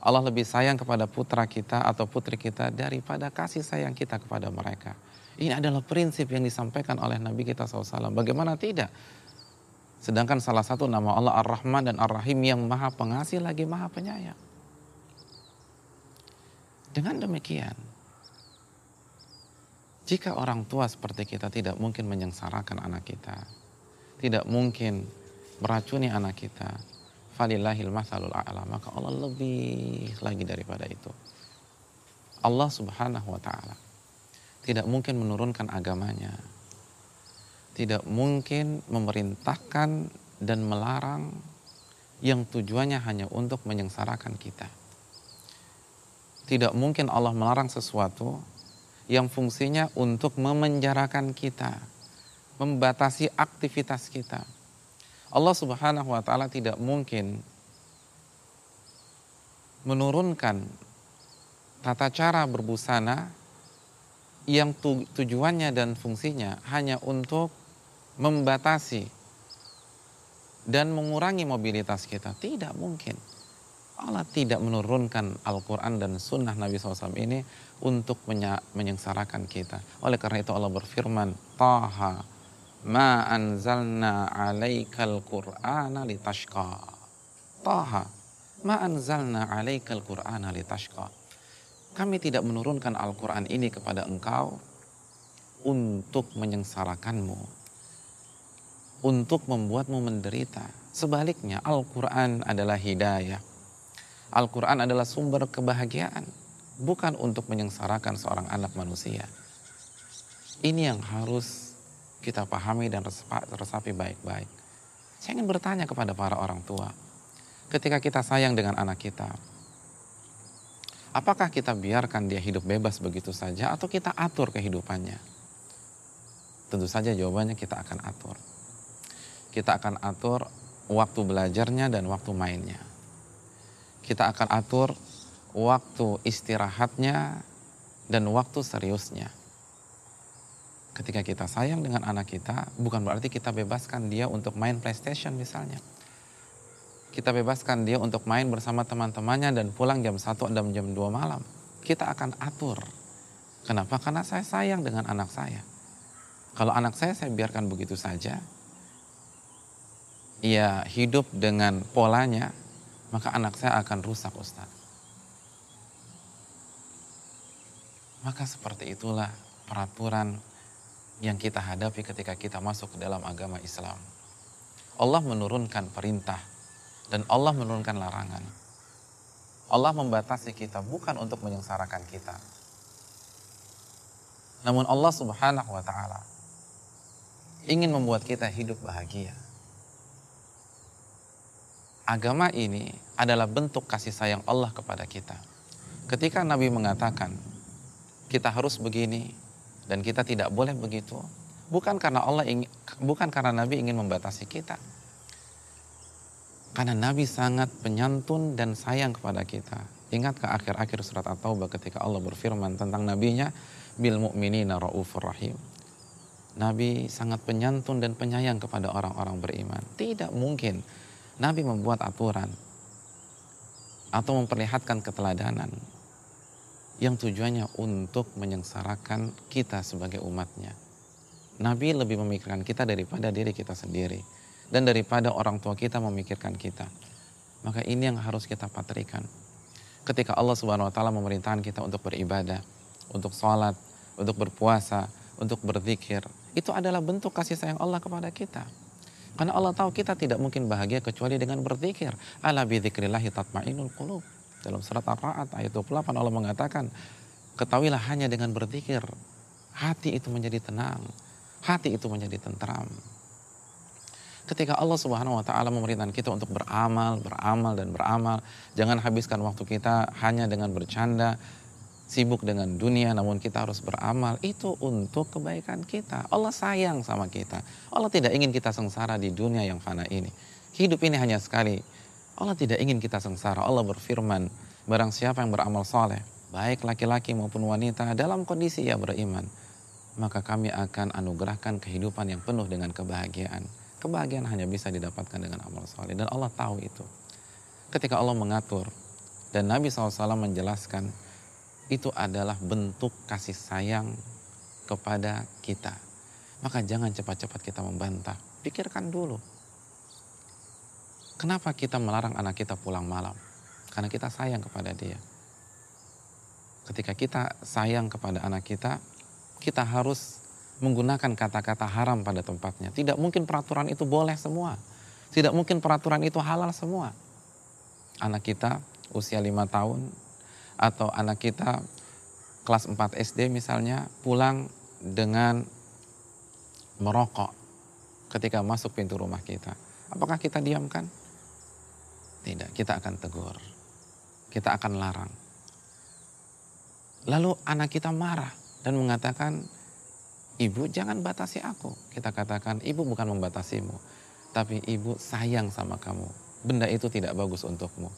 Allah lebih sayang kepada putra kita atau putri kita daripada kasih sayang kita kepada mereka. Ini adalah prinsip yang disampaikan oleh Nabi kita SAW. Bagaimana tidak? Sedangkan salah satu nama Allah Ar-Rahman dan Ar-Rahim yang maha pengasih lagi maha penyayang. Dengan demikian, jika orang tua seperti kita tidak mungkin menyengsarakan anak kita, tidak mungkin meracuni anak kita, falillahil masalul a'la. Maka Allah lebih lagi daripada itu. Allah subhanahu wa ta'ala. Tidak mungkin menurunkan agamanya. Tidak mungkin memerintahkan dan melarang yang tujuannya hanya untuk menyengsarakan kita. Tidak mungkin Allah melarang sesuatu yang fungsinya untuk memenjarakan kita membatasi aktivitas kita Allah Subhanahu wa taala tidak mungkin menurunkan tata cara berbusana yang tujuannya dan fungsinya hanya untuk membatasi dan mengurangi mobilitas kita. Tidak mungkin. Allah tidak menurunkan Al-Quran dan Sunnah Nabi SAW ini untuk menyengsarakan kita. Oleh karena itu Allah berfirman, Taha ma anzalna alaikal qur'ana litashqa. Taha ma anzalna alaikal qur'ana litashqa. Kami tidak menurunkan Al-Quran ini kepada engkau untuk menyengsarakanmu untuk membuatmu menderita. Sebaliknya Al-Quran adalah hidayah. Al-Quran adalah sumber kebahagiaan bukan untuk menyengsarakan seorang anak manusia. Ini yang harus kita pahami dan resapi baik-baik. Saya ingin bertanya kepada para orang tua, ketika kita sayang dengan anak kita, apakah kita biarkan dia hidup bebas begitu saja atau kita atur kehidupannya? Tentu saja jawabannya kita akan atur. Kita akan atur waktu belajarnya dan waktu mainnya. Kita akan atur waktu istirahatnya dan waktu seriusnya ketika kita sayang dengan anak kita, bukan berarti kita bebaskan dia untuk main PlayStation misalnya. Kita bebaskan dia untuk main bersama teman-temannya dan pulang jam 1 dan jam 2 malam. Kita akan atur. Kenapa? Karena saya sayang dengan anak saya. Kalau anak saya saya biarkan begitu saja, ia hidup dengan polanya, maka anak saya akan rusak Ustaz. Maka seperti itulah peraturan yang kita hadapi ketika kita masuk ke dalam agama Islam. Allah menurunkan perintah dan Allah menurunkan larangan. Allah membatasi kita bukan untuk menyengsarakan kita. Namun Allah Subhanahu wa taala ingin membuat kita hidup bahagia. Agama ini adalah bentuk kasih sayang Allah kepada kita. Ketika Nabi mengatakan kita harus begini, dan kita tidak boleh begitu. Bukan karena Allah ingin, bukan karena Nabi ingin membatasi kita. Karena Nabi sangat penyantun dan sayang kepada kita. Ingat ke akhir-akhir surat At-Taubah ketika Allah berfirman tentang nabinya? Bil mu'minina raufur rahim. Nabi sangat penyantun dan penyayang kepada orang-orang beriman. Tidak mungkin Nabi membuat aturan atau memperlihatkan keteladanan yang tujuannya untuk menyengsarakan kita sebagai umatnya. Nabi lebih memikirkan kita daripada diri kita sendiri dan daripada orang tua kita memikirkan kita. Maka ini yang harus kita patrikan. Ketika Allah Subhanahu wa taala memerintahkan kita untuk beribadah, untuk sholat, untuk berpuasa, untuk berzikir, itu adalah bentuk kasih sayang Allah kepada kita. Karena Allah tahu kita tidak mungkin bahagia kecuali dengan berzikir. Ala bi tatmainul qulub. Dalam surat Ar-Ra'd ayat 28 Allah mengatakan, ketahuilah hanya dengan berzikir hati itu menjadi tenang, hati itu menjadi tentram. Ketika Allah Subhanahu wa taala memerintahkan kita untuk beramal, beramal dan beramal, jangan habiskan waktu kita hanya dengan bercanda, sibuk dengan dunia namun kita harus beramal itu untuk kebaikan kita. Allah sayang sama kita. Allah tidak ingin kita sengsara di dunia yang fana ini. Hidup ini hanya sekali. Allah tidak ingin kita sengsara. Allah berfirman, barang siapa yang beramal soleh, baik laki-laki maupun wanita dalam kondisi ia beriman, maka kami akan anugerahkan kehidupan yang penuh dengan kebahagiaan. Kebahagiaan hanya bisa didapatkan dengan amal soleh dan Allah tahu itu. Ketika Allah mengatur dan Nabi SAW menjelaskan itu adalah bentuk kasih sayang kepada kita. Maka jangan cepat-cepat kita membantah. Pikirkan dulu. Kenapa kita melarang anak kita pulang malam? Karena kita sayang kepada dia. Ketika kita sayang kepada anak kita, kita harus menggunakan kata-kata haram pada tempatnya. Tidak mungkin peraturan itu boleh semua. Tidak mungkin peraturan itu halal semua. Anak kita usia lima tahun atau anak kita kelas 4 SD misalnya pulang dengan merokok ketika masuk pintu rumah kita. Apakah kita diamkan? Tidak, kita akan tegur. Kita akan larang. Lalu anak kita marah dan mengatakan, Ibu jangan batasi aku. Kita katakan, ibu bukan membatasimu. Tapi ibu sayang sama kamu. Benda itu tidak bagus untukmu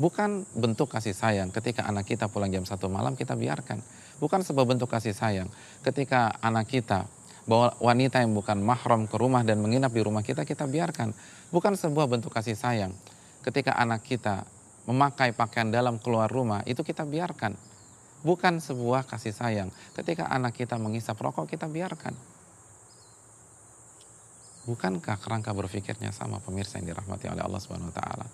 bukan bentuk kasih sayang ketika anak kita pulang jam satu malam kita biarkan. Bukan sebuah bentuk kasih sayang ketika anak kita bawa wanita yang bukan mahram ke rumah dan menginap di rumah kita, kita biarkan. Bukan sebuah bentuk kasih sayang ketika anak kita memakai pakaian dalam keluar rumah, itu kita biarkan. Bukan sebuah kasih sayang ketika anak kita mengisap rokok, kita biarkan. Bukankah kerangka berpikirnya sama pemirsa yang dirahmati oleh Allah Subhanahu wa taala?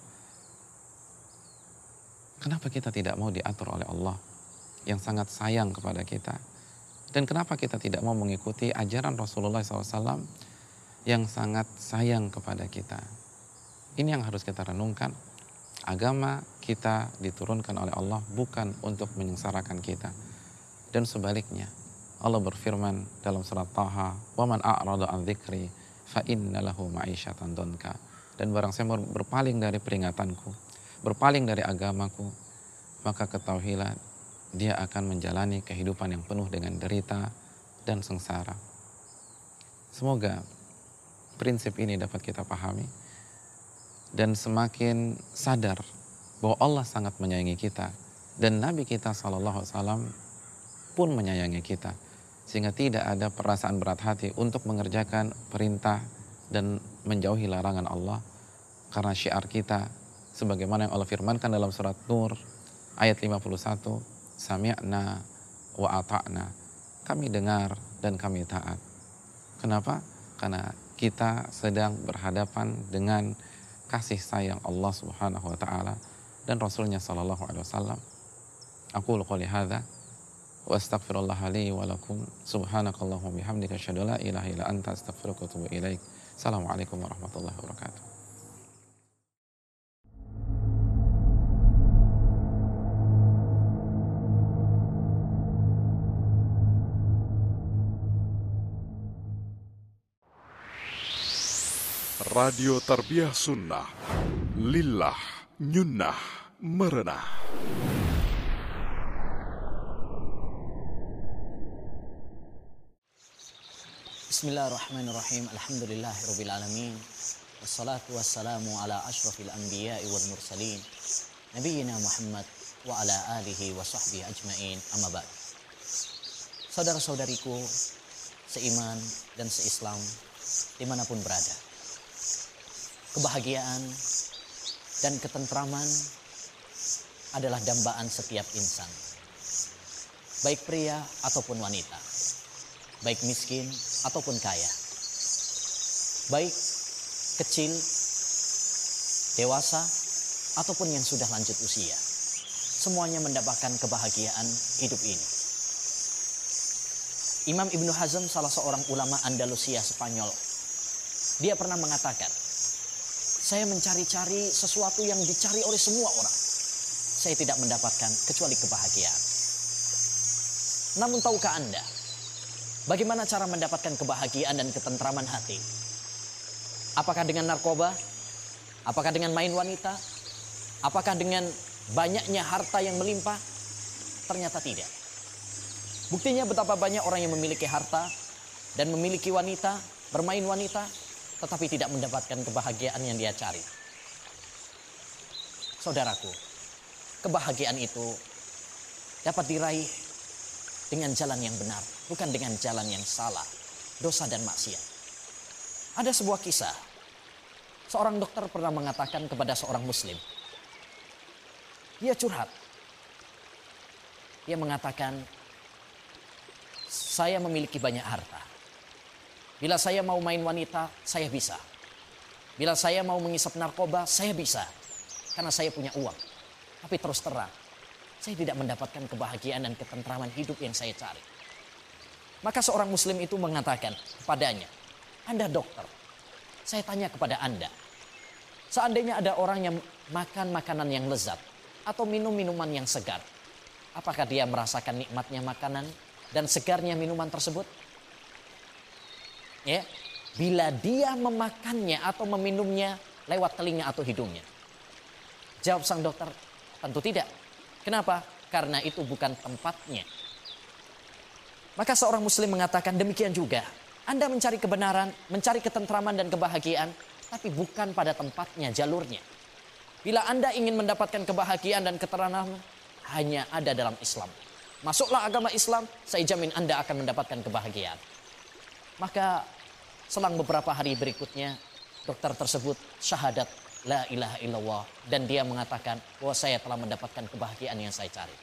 Kenapa kita tidak mau diatur oleh Allah yang sangat sayang kepada kita? Dan kenapa kita tidak mau mengikuti ajaran Rasulullah SAW yang sangat sayang kepada kita? Ini yang harus kita renungkan. Agama kita diturunkan oleh Allah bukan untuk menyengsarakan kita. Dan sebaliknya, Allah berfirman dalam surat Taha, "Waman a'rada an dzikri fa inna lahu ma'isyatan donka." Dan barang saya berpaling dari peringatanku, berpaling dari agamaku, maka ketahuilah dia akan menjalani kehidupan yang penuh dengan derita dan sengsara. Semoga prinsip ini dapat kita pahami dan semakin sadar bahwa Allah sangat menyayangi kita. Dan Nabi kita Shallallahu Alaihi Wasallam pun menyayangi kita. Sehingga tidak ada perasaan berat hati untuk mengerjakan perintah dan menjauhi larangan Allah. Karena syiar kita sebagaimana yang Allah firmankan dalam surat Nur ayat 51 sami'na wa ata'na. Kami dengar dan kami taat. Kenapa? Karena kita sedang berhadapan dengan kasih sayang Allah Subhanahu wa taala dan Rasulnya sallallahu alaihi wasallam. Aku qouli hadza wa astaghfirullah li wa lakum. Subhanakallahumma bihamdika asyhadu la ilaha illa anta astaghfiruka wa atubu ilaik. Assalamualaikum warahmatullahi wabarakatuh Radio Tarbiyah Sunnah. Lillah Nyunnah Merenah. Bismillahirrahmanirrahim. Alhamdulillah Rabbil Alamin. Wassalatu wassalamu ala ashrafil anbiya wal mursalin. Nabiyyina Muhammad wa ala alihi wa sahbihi ajmain. Amma ba'd. Saudara-saudariku seiman dan seislam di mana pun berada kebahagiaan, dan ketentraman adalah dambaan setiap insan. baik pria ataupun wanita, baik miskin ataupun kaya, baik kecil, dewasa, ataupun yang sudah lanjut usia. Semuanya mendapatkan kebahagiaan hidup ini. Imam Ibnu Hazm salah seorang ulama Andalusia Spanyol. Dia pernah mengatakan, saya mencari-cari sesuatu yang dicari oleh semua orang. Saya tidak mendapatkan kecuali kebahagiaan. Namun tahukah Anda, bagaimana cara mendapatkan kebahagiaan dan ketentraman hati? Apakah dengan narkoba? Apakah dengan main wanita? Apakah dengan banyaknya harta yang melimpah? Ternyata tidak. Buktinya betapa banyak orang yang memiliki harta dan memiliki wanita, bermain wanita, tetapi tidak mendapatkan kebahagiaan yang dia cari. Saudaraku, kebahagiaan itu dapat diraih dengan jalan yang benar, bukan dengan jalan yang salah, dosa dan maksiat. Ada sebuah kisah. Seorang dokter pernah mengatakan kepada seorang muslim. Dia curhat. Dia mengatakan, saya memiliki banyak harta. Bila saya mau main wanita, saya bisa. Bila saya mau mengisap narkoba, saya bisa. Karena saya punya uang. Tapi terus terang, saya tidak mendapatkan kebahagiaan dan ketentraman hidup yang saya cari. Maka seorang muslim itu mengatakan kepadanya, Anda dokter, saya tanya kepada Anda, seandainya ada orang yang makan makanan yang lezat atau minum minuman yang segar, apakah dia merasakan nikmatnya makanan dan segarnya minuman tersebut? Ya, bila dia memakannya atau meminumnya lewat telinga atau hidungnya. Jawab sang dokter, tentu tidak. Kenapa? Karena itu bukan tempatnya. Maka seorang muslim mengatakan demikian juga. Anda mencari kebenaran, mencari ketentraman dan kebahagiaan, tapi bukan pada tempatnya, jalurnya. Bila Anda ingin mendapatkan kebahagiaan dan ketentraman, hanya ada dalam Islam. Masuklah agama Islam, saya jamin Anda akan mendapatkan kebahagiaan. Maka selang beberapa hari berikutnya, dokter tersebut syahadat la ilaha illallah dan dia mengatakan bahwa saya telah mendapatkan kebahagiaan yang saya cari.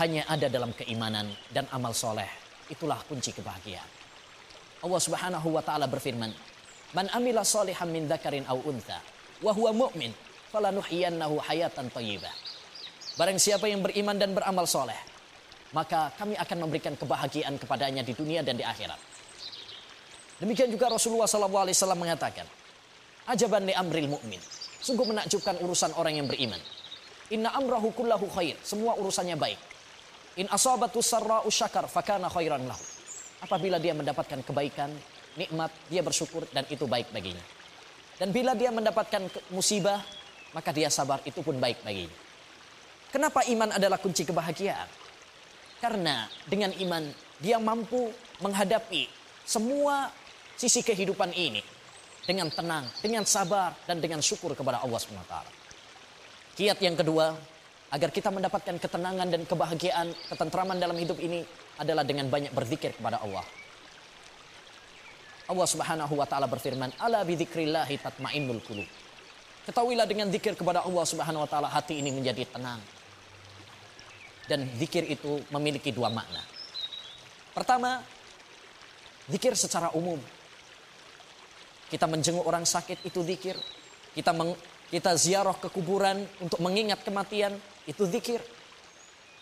Hanya ada dalam keimanan dan amal soleh. Itulah kunci kebahagiaan. Allah subhanahu wa ta'ala berfirman, Man amila salihan min dzakarin aw untha wa huwa mu'min falanuhyiyannahu hayatan thayyibah. Barang siapa yang beriman dan beramal soleh, maka kami akan memberikan kebahagiaan kepadanya di dunia dan di akhirat. Demikian juga Rasulullah SAW mengatakan, Ajaban li amril mu'min. Sungguh menakjubkan urusan orang yang beriman. Inna amrahu kullahu khair. Semua urusannya baik. In asabatu sarra'u syakar fakana khairan lahu. Apabila dia mendapatkan kebaikan, nikmat, dia bersyukur dan itu baik baginya. Dan bila dia mendapatkan musibah, maka dia sabar, itu pun baik baginya. Kenapa iman adalah kunci kebahagiaan? Karena dengan iman dia mampu menghadapi semua sisi kehidupan ini dengan tenang, dengan sabar, dan dengan syukur kepada Allah SWT. Kiat yang kedua, agar kita mendapatkan ketenangan dan kebahagiaan, ketentraman dalam hidup ini adalah dengan banyak berzikir kepada Allah. Allah Subhanahu wa taala berfirman, "Ala bidzikrillahi tatmainnul qulub." Ketahuilah dengan zikir kepada Allah Subhanahu wa taala hati ini menjadi tenang. Dan zikir itu memiliki dua makna. Pertama, zikir secara umum. Kita menjenguk orang sakit itu zikir. Kita meng, kita ziarah ke kuburan untuk mengingat kematian itu zikir.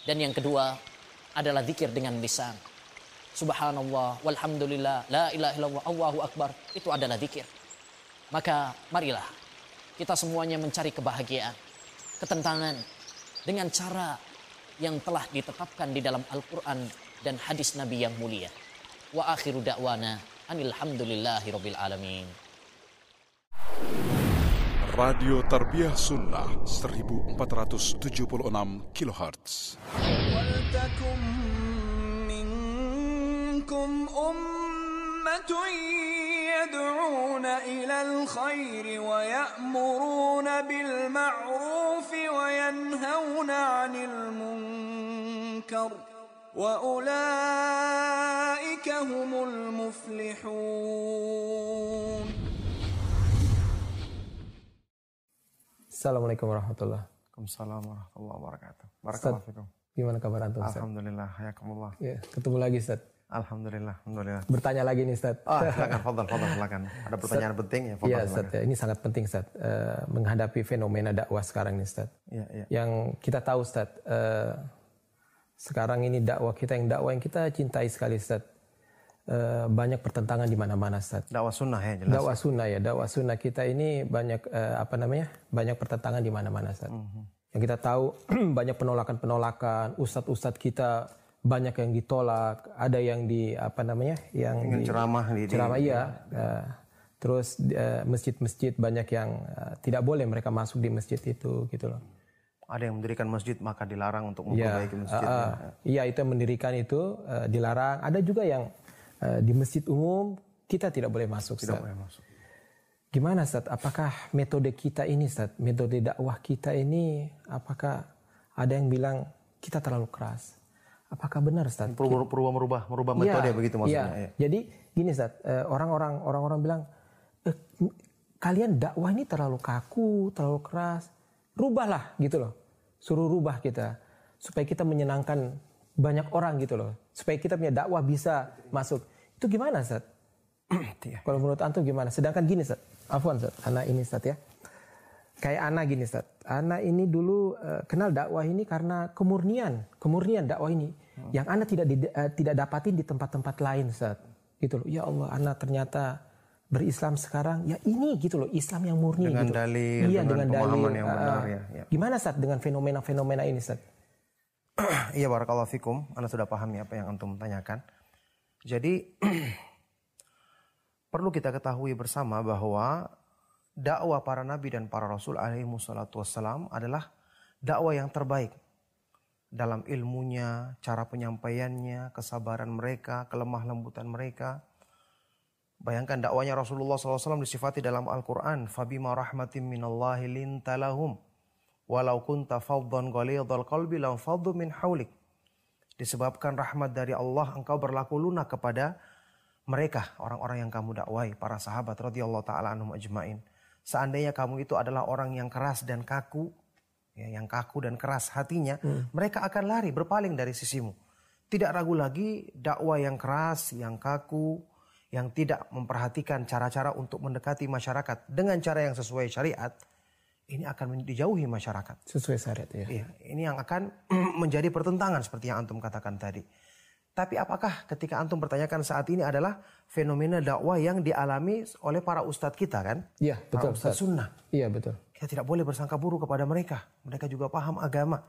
Dan yang kedua adalah zikir dengan lisan. Subhanallah, walhamdulillah, la ilaha illallah, Allahu akbar. Itu adalah zikir. Maka marilah kita semuanya mencari kebahagiaan, ketentangan dengan cara yang telah ditetapkan di dalam Al-Quran dan hadis Nabi yang mulia. Wa akhiru da'wana anilhamdulillahi rabbil alamin. Radio Tarbiyah Sunnah 1476 kHz. ولتكن منكم أمة يدعون إلى الخير ويأمرون بالمعروف وينهون عن المنكر وأولئك هم المفلحون Assalamualaikum warahmatullahi Waalaikumsalam warahmatullahi wabarakatuh. Barakallahu fikum. Gimana kabar antum Ustaz? Alhamdulillah, hayakumullah. Ya, ketemu lagi Ustaz. Alhamdulillah, alhamdulillah. Bertanya lagi nih Ustaz. Oh, silakan, fadal, fadal, silakan. Ada pertanyaan Ustaz, penting ya, fadal, Iya silakan. Ustaz, ya, ini sangat penting Ustaz. Eh, menghadapi fenomena dakwah sekarang nih Ustaz. Iya, iya. Yang kita tahu Ustaz, eh, sekarang ini dakwah kita yang dakwah yang kita cintai sekali Ustaz. Eh, banyak pertentangan di mana-mana Ustaz. Dakwah sunnah ya, jelas. Dakwah sunnah ya, dakwah sunnah kita ini banyak eh, apa namanya? Banyak pertentangan di mana-mana Ustaz. Mhm. Yang kita tahu banyak penolakan-penolakan, ustadz-ustadz kita banyak yang ditolak, ada yang di apa namanya? yang di, ceramah di- ceramah iya. Eh, terus masjid-masjid banyak yang tidak boleh mereka masuk di masjid itu gitu loh. Ada yang mendirikan masjid maka dilarang untuk Iya, memperbaiki masjid. ah, ah. iya itu yang mendirikan itu eh, dilarang. Ada juga yang eh, di masjid umum kita tidak boleh masuk. Tidak Ustaz. boleh masuk. Gimana Ustaz? Apakah metode kita ini Ustaz, metode dakwah kita ini apakah ada yang bilang kita terlalu keras? Apakah benar Ustaz? Perubah, perubah merubah, merubah Iya, metode begitu maksudnya. iya. Iya. Jadi gini Ustaz, eh, orang-orang orang-orang bilang "Eh, kalian dakwah ini terlalu kaku, terlalu keras. Rubahlah gitu loh. Suruh rubah kita supaya kita menyenangkan banyak orang gitu loh. Supaya kita punya dakwah bisa masuk. Itu gimana Ustaz? Iya. Kalau menurut antum gimana? Sedangkan gini Ustaz. Afwan Ustaz, anak ini Ustaz ya. Kayak Ana gini Ustaz. Ana ini dulu eh, kenal dakwah ini karena kemurnian, kemurnian dakwah ini yang Ana tidak di- eh, tidak dapatin di tempat-tempat lain Ustaz. Gitu loh. Ya Allah, Ana ternyata berislam sekarang ya ini gitu loh, Islam yang murni Dengan gitu. dalil, iya, dengan dengan, pemahaman dalil. yang benar, ah. ya, ya. Gimana Ustaz dengan fenomena-fenomena ini Ustaz? Iya barakallahu fikum. Anda sudah pahami apa yang antum tanyakan. Jadi perlu kita ketahui bersama bahwa dakwah para nabi dan para rasul alaihi wassalatu wassalam adalah dakwah yang terbaik dalam ilmunya, cara penyampaiannya, kesabaran mereka, kelemah lembutan mereka. Bayangkan dakwanya Rasulullah SAW disifati dalam Al-Quran. Fabima rahmatin minallahi lintalahum. Walau kunta faddan ghalidhal qalbi lam faddu min haulik. Disebabkan rahmat dari Allah engkau berlaku lunak kepada mereka orang-orang yang kamu dakwai para sahabat radhiyallahu taala anhum ajmain. Seandainya kamu itu adalah orang yang keras dan kaku, ya, yang kaku dan keras hatinya, mereka akan lari berpaling dari sisimu. Tidak ragu lagi dakwah yang keras, yang kaku, yang tidak memperhatikan cara-cara untuk mendekati masyarakat dengan cara yang sesuai syariat, ini akan dijauhi masyarakat. Sesuai syariat ya. Iya, ini yang akan menjadi pertentangan seperti yang antum katakan tadi. Tapi apakah ketika antum pertanyakan saat ini adalah fenomena dakwah yang dialami oleh para ustadz kita kan? Iya, betul Para ustadz sunnah. Iya, betul. Kita tidak boleh bersangka buruk kepada mereka. Mereka juga paham agama.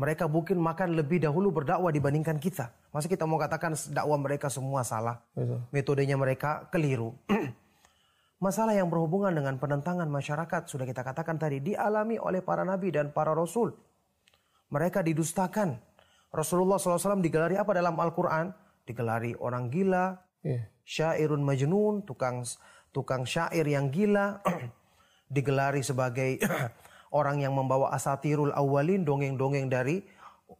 Mereka mungkin makan lebih dahulu berdakwah dibandingkan kita. Masa kita mau katakan dakwah mereka semua salah? Betul. Metodenya mereka keliru. Masalah yang berhubungan dengan penentangan masyarakat sudah kita katakan tadi dialami oleh para nabi dan para rasul. Mereka didustakan. Rasulullah SAW digelari apa dalam Al-Quran? Digelari orang gila, Iya. syairun majnun, tukang tukang syair yang gila, digelari sebagai orang yang membawa asatirul awalin, dongeng-dongeng dari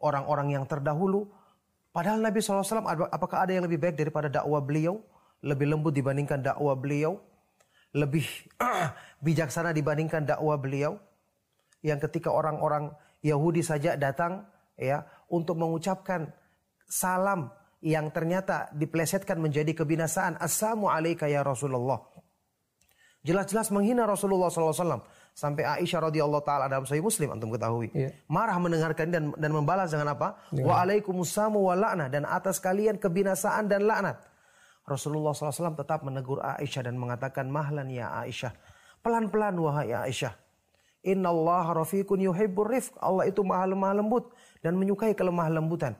orang-orang yang terdahulu. Padahal Nabi SAW, apakah ada yang lebih baik daripada dakwah beliau? Lebih lembut dibandingkan dakwah beliau? Lebih bijaksana dibandingkan dakwah beliau? Yang ketika orang-orang Yahudi saja datang ya untuk mengucapkan salam yang ternyata diplesetkan menjadi kebinasaan. Assalamu alayka ya Rasulullah. Jelas-jelas menghina Rasulullah SAW. Sampai Aisyah radhiyallahu taala dalam Sahih Muslim antum ketahui. Iya. Marah mendengarkan dan dan membalas dengan apa? Wa alaikumussamu wa la'nah dan atas kalian kebinasaan dan laknat. Rasulullah SAW tetap menegur Aisyah dan mengatakan mahlan ya Aisyah. Pelan-pelan wahai Aisyah. Inna Allah rafiqun yuhibbur rifq. Allah itu maha lemah lembut dan menyukai kelemah lembutan.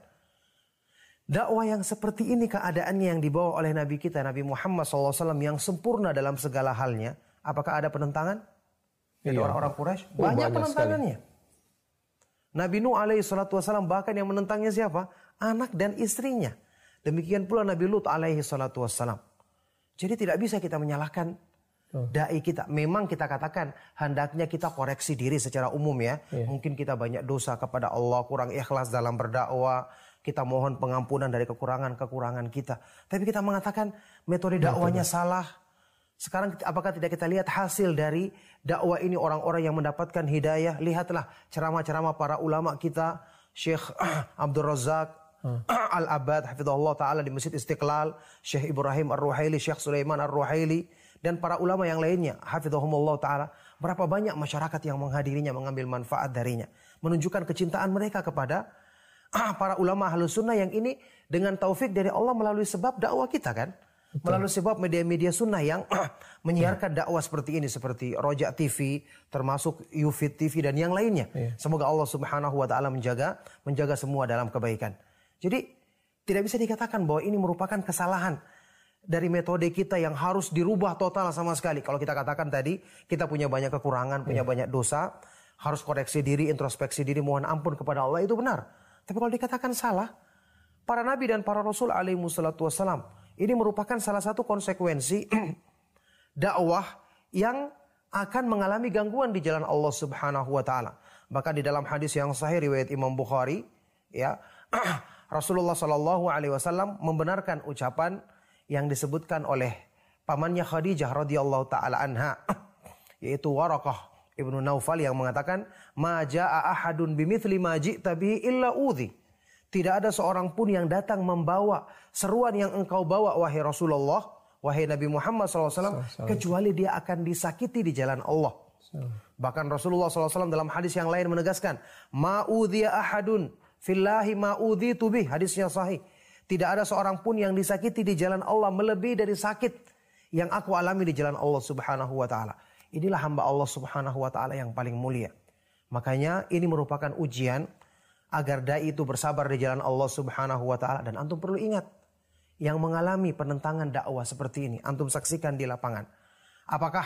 Dakwah yang seperti ini keadaannya yang dibawa oleh Nabi kita Nabi Muhammad SAW yang sempurna dalam segala halnya. Apakah ada penentangan? Dari Iya. orang-orang Quraisy Oh, banyak, banyak penentangannya. Nabi Nuh alaihi salatu wasallam bahkan yang menentangnya siapa? Anak dan istrinya. Demikian pula Nabi Lut alaihi salatu wassalam. Jadi tidak bisa kita menyalahkan dai kita. Memang kita katakan hendaknya kita koreksi diri secara umum ya. Iya. Mungkin kita banyak dosa kepada Allah, kurang ikhlas dalam berdakwah. Kita mohon pengampunan dari kekurangan-kekurangan kita. Tapi kita mengatakan metode dakwahnya salah. Sekarang apakah tidak kita lihat hasil dari dakwah ini orang-orang yang mendapatkan hidayah? Lihatlah ceramah-ceramah para ulama kita Syekh Abdul Razak Al-Abad hafizahullah taala di Masjid Istiqlal, Syekh Ibrahim Ar-Ruhaili, Syekh Sulaiman Ar-Ruhaili dan para ulama yang lainnya hafizahumullah taala. Berapa banyak masyarakat yang menghadirinya mengambil manfaat darinya, menunjukkan kecintaan mereka kepada para ulama Ahlus Sunnah yang ini dengan taufik dari Allah melalui sebab dakwah kita kan. Melalui sebab media-media sunnah yang menyiarkan dakwah seperti ini seperti Rojak TV, termasuk Yufid TV dan yang lainnya. Semoga Allah Subhanahu wa taala menjaga menjaga semua dalam kebaikan. Jadi tidak bisa dikatakan bahwa ini merupakan kesalahan dari metode kita yang harus dirubah total sama sekali. Kalau kita katakan tadi kita punya banyak kekurangan, punya banyak dosa, harus koreksi diri, introspeksi diri, mohon ampun kepada Allah itu benar. Tapi kalau dikatakan salah, para nabi dan para rasul alaihi wassalam ini merupakan salah satu konsekuensi dakwah yang akan mengalami gangguan di jalan Allah Subhanahu wa taala. Bahkan di dalam hadis yang sahih riwayat Imam Bukhari, ya, Rasulullah Shallallahu alaihi wasallam membenarkan ucapan yang disebutkan oleh pamannya Khadijah radhiyallahu taala anha, yaitu Warakah Ibnu Naufal yang mengatakan, "Ma jaa ahadun bimithli ma ji'ta bihi illa udhi." Tidak ada seorang pun yang datang membawa seruan yang engkau bawa wahai Rasulullah, wahai Nabi Muhammad SAW, kecuali dia akan disakiti di jalan Allah. Bahkan Rasulullah SAW dalam hadis yang lain menegaskan, Ma'udhiya ahadun fillahi ma'udhi tubi. Hadisnya sahih. Tidak ada seorang pun yang disakiti di jalan Allah melebihi dari sakit yang aku alami di jalan Allah Subhanahu wa taala. Inilah hamba Allah Subhanahu wa taala yang paling mulia. Makanya ini merupakan ujian agar dai itu bersabar di jalan Allah Subhanahu wa taala dan antum perlu ingat yang mengalami penentangan dakwah seperti ini antum saksikan di lapangan. Apakah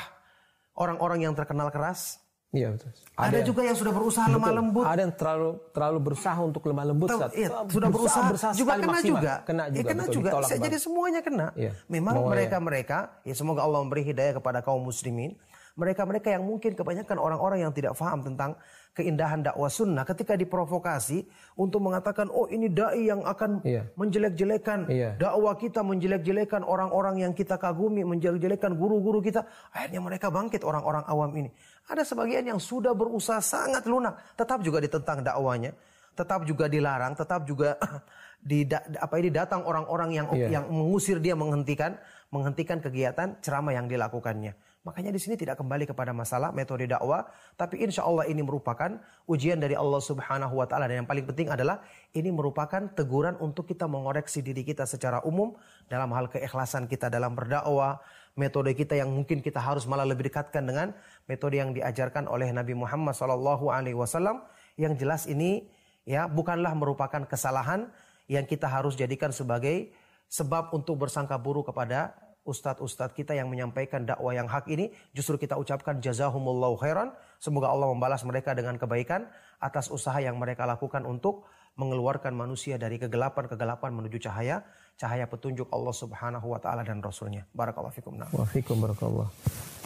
orang-orang yang terkenal keras? Iya betul. Ada, juga yang sudah berusaha lemah lembut. Ada yang terlalu terlalu berusaha untuk lemah lembut. Tahu, Ustaz. iya, sudah berusaha, juga sekali kena maksimal. juga. Kena Ya, juga. kena betul, juga. Saya jadi semuanya kena. Iya. Memang ya. mereka-mereka, ya semoga Allah memberi hidayah kepada kaum muslimin. Mereka-mereka yang mungkin kebanyakan orang-orang yang tidak paham tentang keindahan dakwah sunnah ketika diprovokasi untuk mengatakan oh ini dai yang akan Iya. menjelek-jelekan Iya. dakwah kita menjelek-jelekan orang-orang yang kita kagumi menjelek-jelekan guru-guru kita akhirnya mereka bangkit orang-orang awam ini ada sebagian yang sudah berusaha sangat lunak tetap juga ditentang dakwanya tetap juga dilarang tetap juga di apa ini datang orang-orang yang Iya. yang mengusir dia menghentikan menghentikan kegiatan ceramah yang dilakukannya makanya di sini tidak kembali kepada masalah metode dakwah tapi insya Allah ini merupakan ujian dari Allah Subhanahu Wa Taala. Dan yang paling penting adalah ini merupakan teguran untuk kita mengoreksi diri kita secara umum dalam hal keikhlasan kita dalam berdakwah metode kita yang mungkin kita harus malah lebih dekatkan dengan metode yang diajarkan oleh Nabi Muhammad Sallallahu Alaihi Wasallam. Yang jelas ini ya bukanlah merupakan kesalahan yang kita harus jadikan sebagai sebab untuk bersangka buruk kepada ustadz-ustadz kita yang menyampaikan dakwah yang hak ini justru kita ucapkan jazahumullahu khairan semoga Allah membalas mereka dengan kebaikan atas usaha yang mereka lakukan untuk mengeluarkan manusia dari kegelapan-kegelapan menuju cahaya cahaya petunjuk Allah Subhanahu wa taala dan rasulnya barakallahu fikum nah. Wafikum barakallah.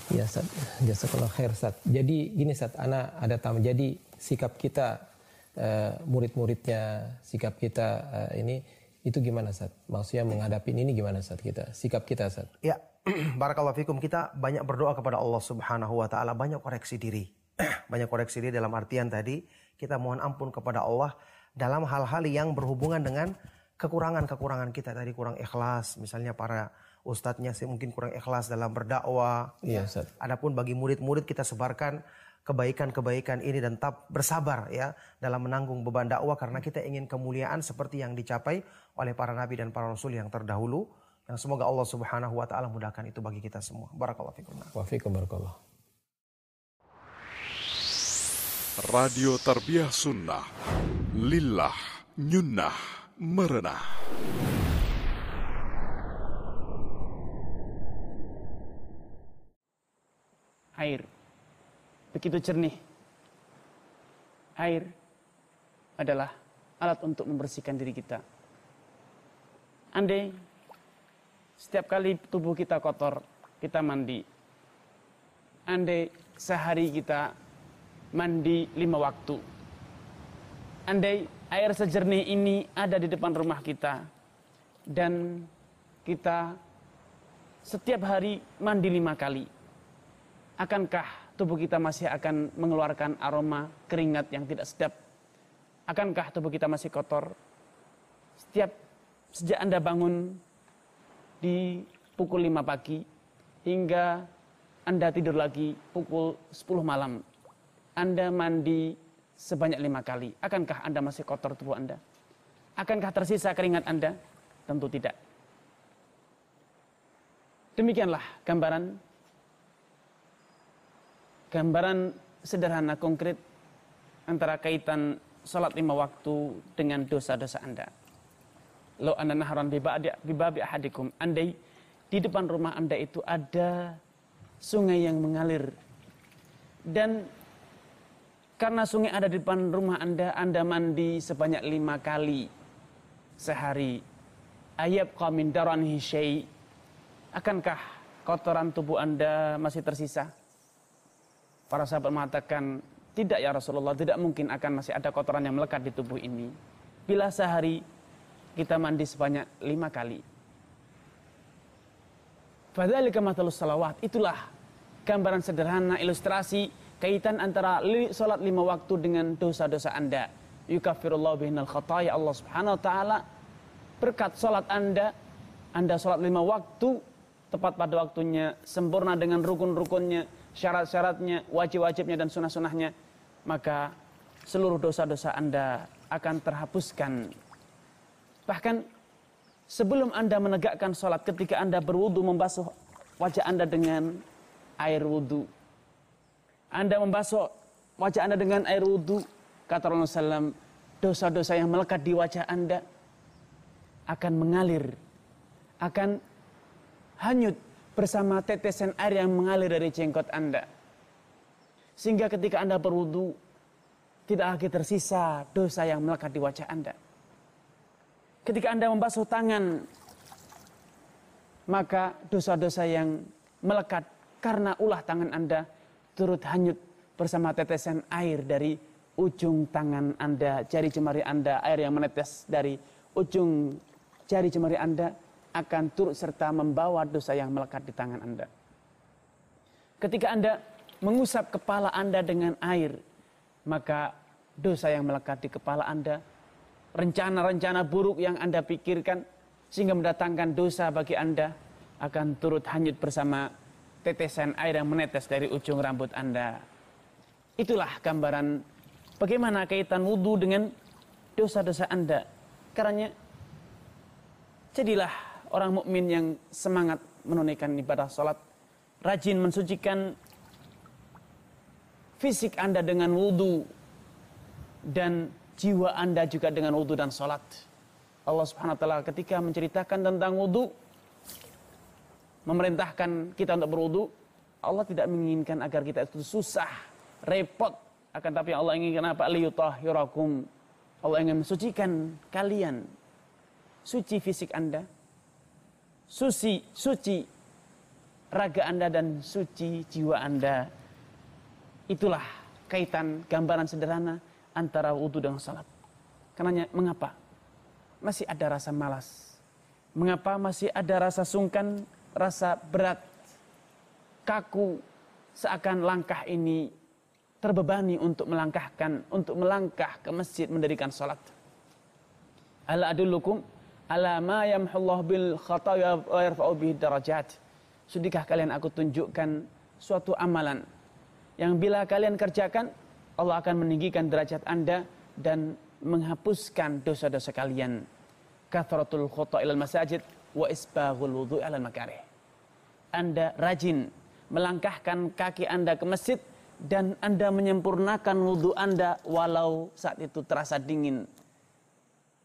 Ya Sat, jazakallah khair Sat. Jadi gini Sat, Ana ada tamu. Jadi sikap kita eh, murid-muridnya, sikap kita eh, ini itu gimana Sat? Maksudnya menghadapi ini gimana Sat kita? Sikap kita Sat. Ya, barakallahu fikum kita banyak berdoa kepada Allah Subhanahu wa taala, banyak koreksi diri. banyak koreksi diri dalam artian tadi kita mohon ampun kepada Allah dalam hal-hal yang berhubungan dengan kekurangan-kekurangan kita tadi kurang ikhlas, misalnya para ustadznya sih mungkin kurang ikhlas dalam berdakwah. Iya, Ustaz. Adapun bagi murid-murid kita sebarkan kebaikan-kebaikan ini dan tetap bersabar ya dalam menanggung beban dakwah karena kita ingin kemuliaan seperti yang dicapai oleh para nabi dan para rasul yang terdahulu yang semoga Allah Subhanahu wa taala mudahkan itu bagi kita semua. Barakallahu fikum. Wafikum barakallah. Radio Tarbiyah Sunnah Lillah Nyunnah Merenah air begitu jernih. Air adalah alat untuk membersihkan diri kita. Andai setiap kali tubuh kita kotor, kita mandi. Andai sehari kita mandi lima waktu. Andai air sejernih ini ada di depan rumah kita dan kita setiap hari mandi lima kali. Akankah tubuh kita masih akan mengeluarkan aroma keringat yang tidak sedap? Akankah tubuh kita masih kotor? Setiap sejak Anda bangun di pukul 5 pagi hingga Anda tidur lagi pukul 10 malam. Anda mandi sebanyak lima kali. Akankah Anda masih kotor tubuh Anda? Akankah tersisa keringat Anda? Tentu tidak. Demikianlah gambaran gambaran sederhana konkret antara kaitan salat lima waktu dengan dosa-dosa Anda. Lo anda naharan bibabi ahadikum. Andai di depan rumah Anda itu ada sungai yang mengalir. Dan karena sungai ada di depan rumah Anda, Anda mandi sebanyak lima kali sehari. Ayab qamin daranihi syai' Akankah kotoran tubuh Anda masih tersisa? Para sahabat mengatakan, tidak ya Rasulullah, tidak mungkin akan masih ada kotoran yang melekat di tubuh ini. Bila sehari kita mandi sebanyak lima kali. Fadzalika mathalus salawat. Itulah gambaran sederhana ilustrasi kaitan antara salat lima waktu dengan dosa-dosa Anda. Yukafirullah bihinal khataya Allah subhanahu wa ta'ala. Berkat salat Anda, Anda salat lima waktu, tepat pada waktunya, sempurna dengan rukun-rukunnya, syarat-syaratnya, wajib-wajibnya dan sunnah-sunnahnya, maka seluruh dosa-dosa Anda akan terhapuskan. Bahkan sebelum Anda menegakkan sholat, ketika Anda berwudu membasuh wajah Anda dengan air wudu. Anda membasuh wajah Anda dengan air wudu, kata Rasulullah SAW, dosa-dosa yang melekat di wajah Anda akan mengalir, akan hanyut bersama tetesan air yang mengalir dari jenggot Anda. Sehingga ketika Anda berwudu, tidak lagi tersisa dosa yang melekat di wajah Anda. Ketika Anda membasuh tangan, maka dosa-dosa yang melekat karena ulah tangan Anda turut hanyut bersama tetesan air dari ujung tangan Anda, jari jemari Anda, air yang menetes dari ujung jari jemari Anda akan turut serta membawa dosa yang melekat di tangan Anda. Ketika Anda mengusap kepala Anda dengan air, maka dosa yang melekat di kepala Anda, rencana-rencana buruk yang Anda pikirkan, sehingga mendatangkan dosa bagi Anda, akan turut hanyut bersama tetesan air yang menetes dari ujung rambut Anda. Itulah gambaran bagaimana kaitan wudhu dengan dosa-dosa Anda. Karena jadilah orang mukmin yang semangat menunaikan ibadah salat, rajin mensucikan fisik Anda dengan wudhu dan jiwa Anda juga dengan wudhu dan salat. Allah Subhanahu wa taala ketika menceritakan tentang wudhu memerintahkan kita untuk berwudhu, Allah tidak menginginkan agar kita itu susah, repot, akan tapi Allah inginkan apa? Allah ingin mensucikan kalian. Suci fisik Anda, suci, suci raga Anda dan suci jiwa Anda. Itulah kaitan gambaran sederhana antara wudhu dan salat. Karena mengapa? Masih ada rasa malas. Mengapa masih ada rasa sungkan, rasa berat, kaku, seakan langkah ini terbebani untuk melangkahkan, untuk melangkah ke masjid mendirikan salat. Ala adullukum ala ma yamhullah bil khataya wa yarfa'u bihi darajat. Sudikah kalian aku tunjukkan suatu amalan yang bila kalian kerjakan Allah akan meninggikan derajat Anda dan menghapuskan dosa-dosa kalian. Kathratul khata ilal masajid wa isbaghul wudhu alal makarih. Anda rajin melangkahkan kaki Anda ke masjid dan Anda menyempurnakan wudhu Anda walau saat itu terasa dingin.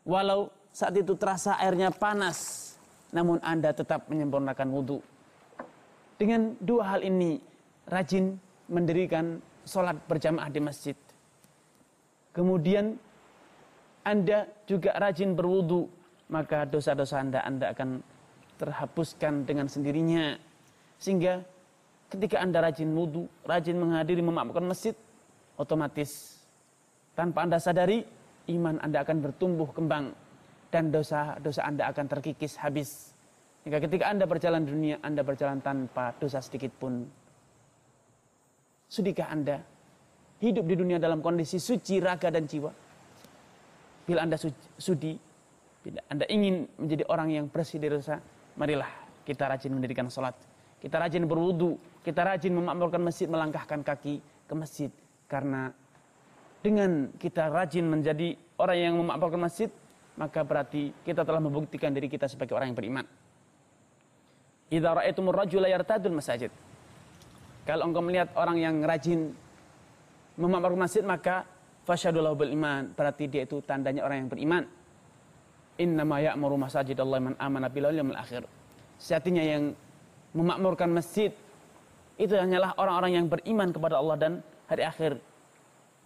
Walau saat itu terasa airnya panas, namun Anda tetap menyempurnakan wudhu. Dengan dua hal ini, rajin mendirikan sholat berjamaah di masjid. Kemudian Anda juga rajin berwudhu, maka dosa-dosa Anda, Anda akan terhapuskan dengan sendirinya. Sehingga ketika Anda rajin wudhu, rajin menghadiri memakmurkan masjid, otomatis tanpa Anda sadari, iman Anda akan bertumbuh kembang dan dosa-dosa Anda akan terkikis habis. Hingga ketika Anda berjalan dunia, Anda berjalan tanpa dosa sedikit pun. Sudikah Anda hidup di dunia dalam kondisi suci raga dan jiwa? Bila Anda sudi, bila Anda ingin menjadi orang yang bersih dari dosa, marilah kita rajin mendirikan sholat. Kita rajin berwudu, kita rajin memakmurkan masjid, melangkahkan kaki ke masjid. Karena dengan kita rajin menjadi orang yang memakmurkan masjid, maka berarti kita telah membuktikan diri kita sebagai orang yang beriman. Idza ra'aitumur rajula yartadul masajid. Kalau engkau melihat orang yang rajin memakmurkan masjid, maka fasyadulahu bil iman. Berarti dia itu tandanya orang yang beriman. Innama ya'muru masajid Allah man amana billahi wal akhir. Sejatinya yang memakmurkan masjid itu hanyalah orang-orang yang beriman kepada Allah dan hari akhir.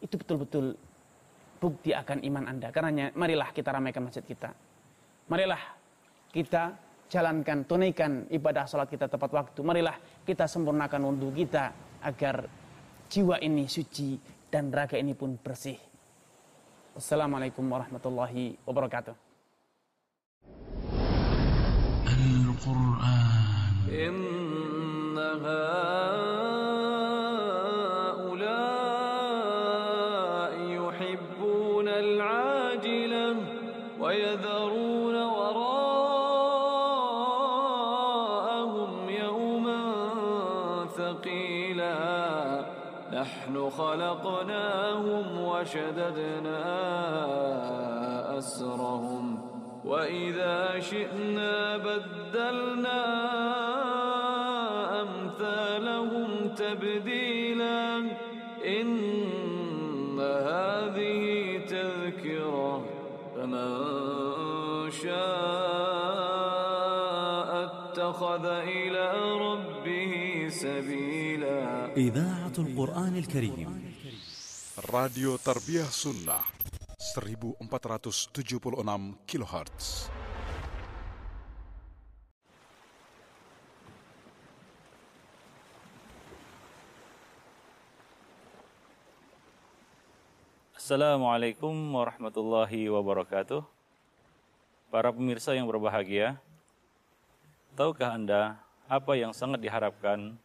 Itu betul-betul bukti akan iman Anda. Karena marilah kita ramaikan masjid kita. Marilah kita jalankan, tunaikan ibadah salat kita tepat waktu. Marilah kita sempurnakan wudhu kita agar jiwa ini suci dan raga ini pun bersih. Wassalamualaikum warahmatullahi wabarakatuh. Al-Quran خلقناهم وشددنا أسرهم. وإذا شئنا بدلنا أمثالهم تبديلا. إن هذه تذكرة فمن شاء اتخذ إلى ربه سبيلا. إذاعة القرآن الكريم. Radio Tarbiyah Sunnah 1476 kHz. Assalamualaikum warahmatullahi wabarakatuh. Para pemirsa yang berbahagia, tahukah Anda apa yang sangat diharapkan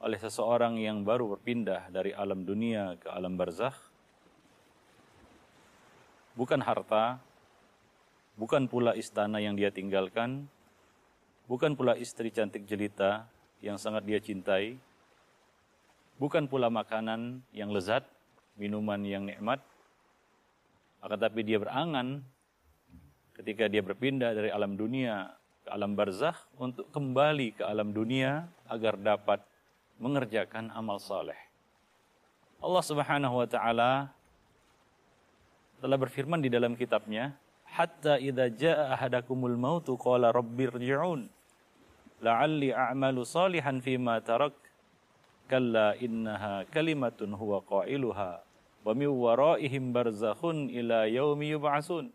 oleh seseorang yang baru berpindah dari alam dunia ke alam barzakh? Bukan harta, bukan pula istana yang dia tinggalkan, bukan pula istri cantik jelita yang sangat dia cintai, bukan pula makanan yang lezat, minuman yang nikmat, akan tapi dia berangan ketika dia berpindah dari alam dunia ke alam barzakh untuk kembali ke alam dunia agar dapat mengerjakan amal saleh. Allah Subhanahu wa taala telah berfirman di dalam kitabnya, "Hatta idza jaa ahadakumul mautu qala rabbirji'un la'alli a'malu salihan fima tarak kalla innaha kalimatun huwa qailuha wa min waraihim barzakhun ila yaumi yub'atsun."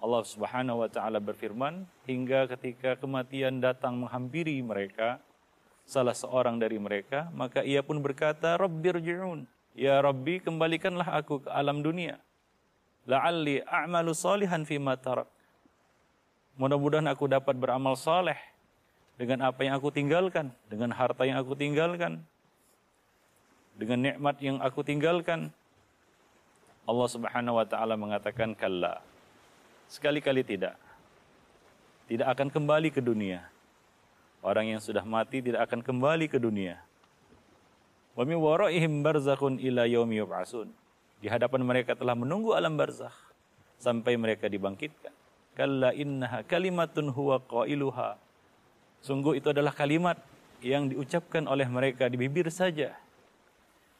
Allah Subhanahu wa taala berfirman, hingga ketika kematian datang menghampiri mereka, salah seorang dari mereka, maka ia pun berkata, Rabbirji'un. Ya Rabbi, kembalikanlah aku ke alam dunia. La'alli a'malu salihan tarak. Mudah-mudahan aku dapat beramal saleh dengan apa yang aku tinggalkan, dengan harta yang aku tinggalkan, dengan nikmat yang aku tinggalkan. Allah Subhanahu wa taala mengatakan kalla. Sekali-kali tidak. Tidak akan kembali ke dunia. Orang yang sudah mati tidak akan kembali ke dunia. Wa min waraihim barzakhun ila yaumi yub'atsun. Di hadapan mereka telah menunggu alam barzakh sampai mereka dibangkitkan. Kalla innaha kalimatun huwa qailuha. Sungguh itu adalah kalimat yang diucapkan oleh mereka di bibir saja.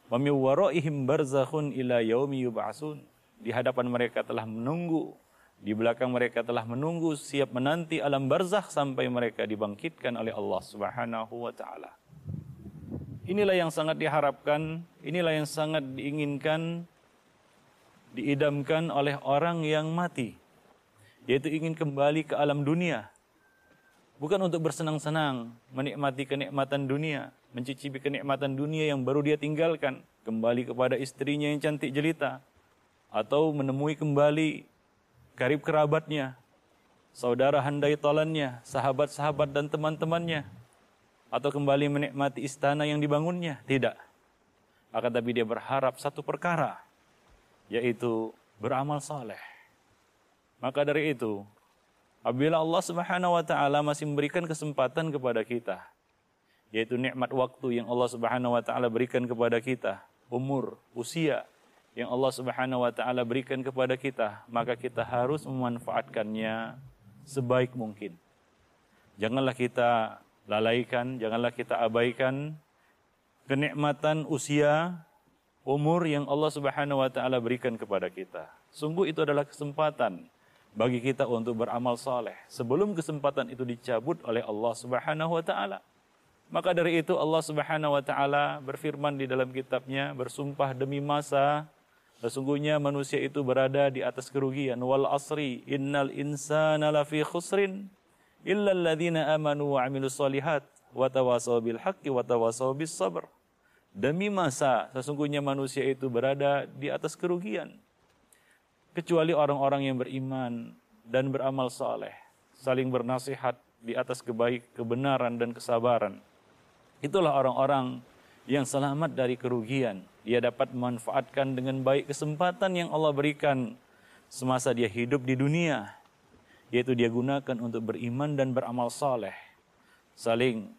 Wa min waraihim barzakhun ila yaumi yub'atsun. Di hadapan mereka telah menunggu di belakang mereka telah menunggu siap menanti alam barzakh sampai mereka dibangkitkan oleh Allah Subhanahu wa taala. Inilah yang sangat diharapkan, inilah yang sangat diinginkan diidamkan oleh orang yang mati. Yaitu ingin kembali ke alam dunia. Bukan untuk bersenang-senang, menikmati kenikmatan dunia, mencicipi kenikmatan dunia yang baru dia tinggalkan, kembali kepada istrinya yang cantik jelita, atau menemui kembali karib kerabatnya, saudara handai tolannya, sahabat-sahabat dan teman-temannya, atau kembali menikmati istana yang dibangunnya. Tidak. Akan tapi dia berharap satu perkara, yaitu beramal saleh. Maka dari itu, apabila Allah Subhanahu wa taala masih memberikan kesempatan kepada kita, yaitu nikmat waktu yang Allah Subhanahu wa taala berikan kepada kita, umur, usia yang Allah Subhanahu wa taala berikan kepada kita, maka kita harus memanfaatkannya sebaik mungkin. Janganlah kita lalaikan, janganlah kita abaikan kenikmatan usia, umur yang Allah Subhanahu wa taala berikan kepada kita. Sungguh itu adalah kesempatan bagi kita untuk beramal saleh sebelum kesempatan itu dicabut oleh Allah Subhanahu wa taala. Maka dari itu Allah Subhanahu wa taala berfirman di dalam kitabnya bersumpah demi masa sesungguhnya manusia itu berada di atas kerugian wal asri innal insana lafi khusrin illa alladhina amanu wa amilus solihat wa tawasaw bil haqqi wa tawasaw bis sabr. Demi masa sesungguhnya manusia itu berada di atas kerugian kecuali orang-orang yang beriman dan beramal saleh, saling bernasihat di atas kebaik, kebenaran dan kesabaran. Itulah orang-orang yang selamat dari kerugian. Dia dapat memanfaatkan dengan baik kesempatan yang Allah berikan semasa dia hidup di dunia, yaitu dia gunakan untuk beriman dan beramal saleh, saling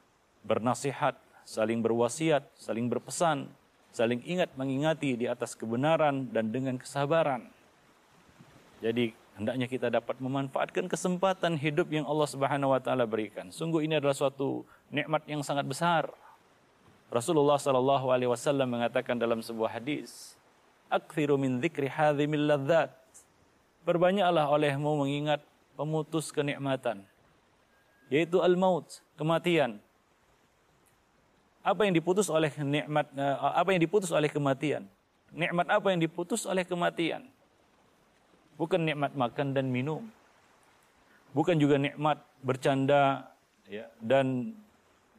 bernasihat, saling berwasiat, saling berpesan, saling ingat mengingati di atas kebenaran dan dengan kesabaran. Jadi hendaknya kita dapat memanfaatkan kesempatan hidup yang Allah Subhanahu wa taala berikan. Sungguh ini adalah suatu nikmat yang sangat besar. Rasulullah sallallahu alaihi wasallam mengatakan dalam sebuah hadis, "Aktsiru min dzikri hadzimil ladzat." Perbanyaklah olehmu mengingat pemutus kenikmatan, yaitu al-maut, kematian. Apa yang diputus oleh nikmat eh, apa yang diputus oleh kematian? Nikmat apa yang diputus oleh kematian? bukan nikmat makan dan minum. Bukan juga nikmat bercanda ya, dan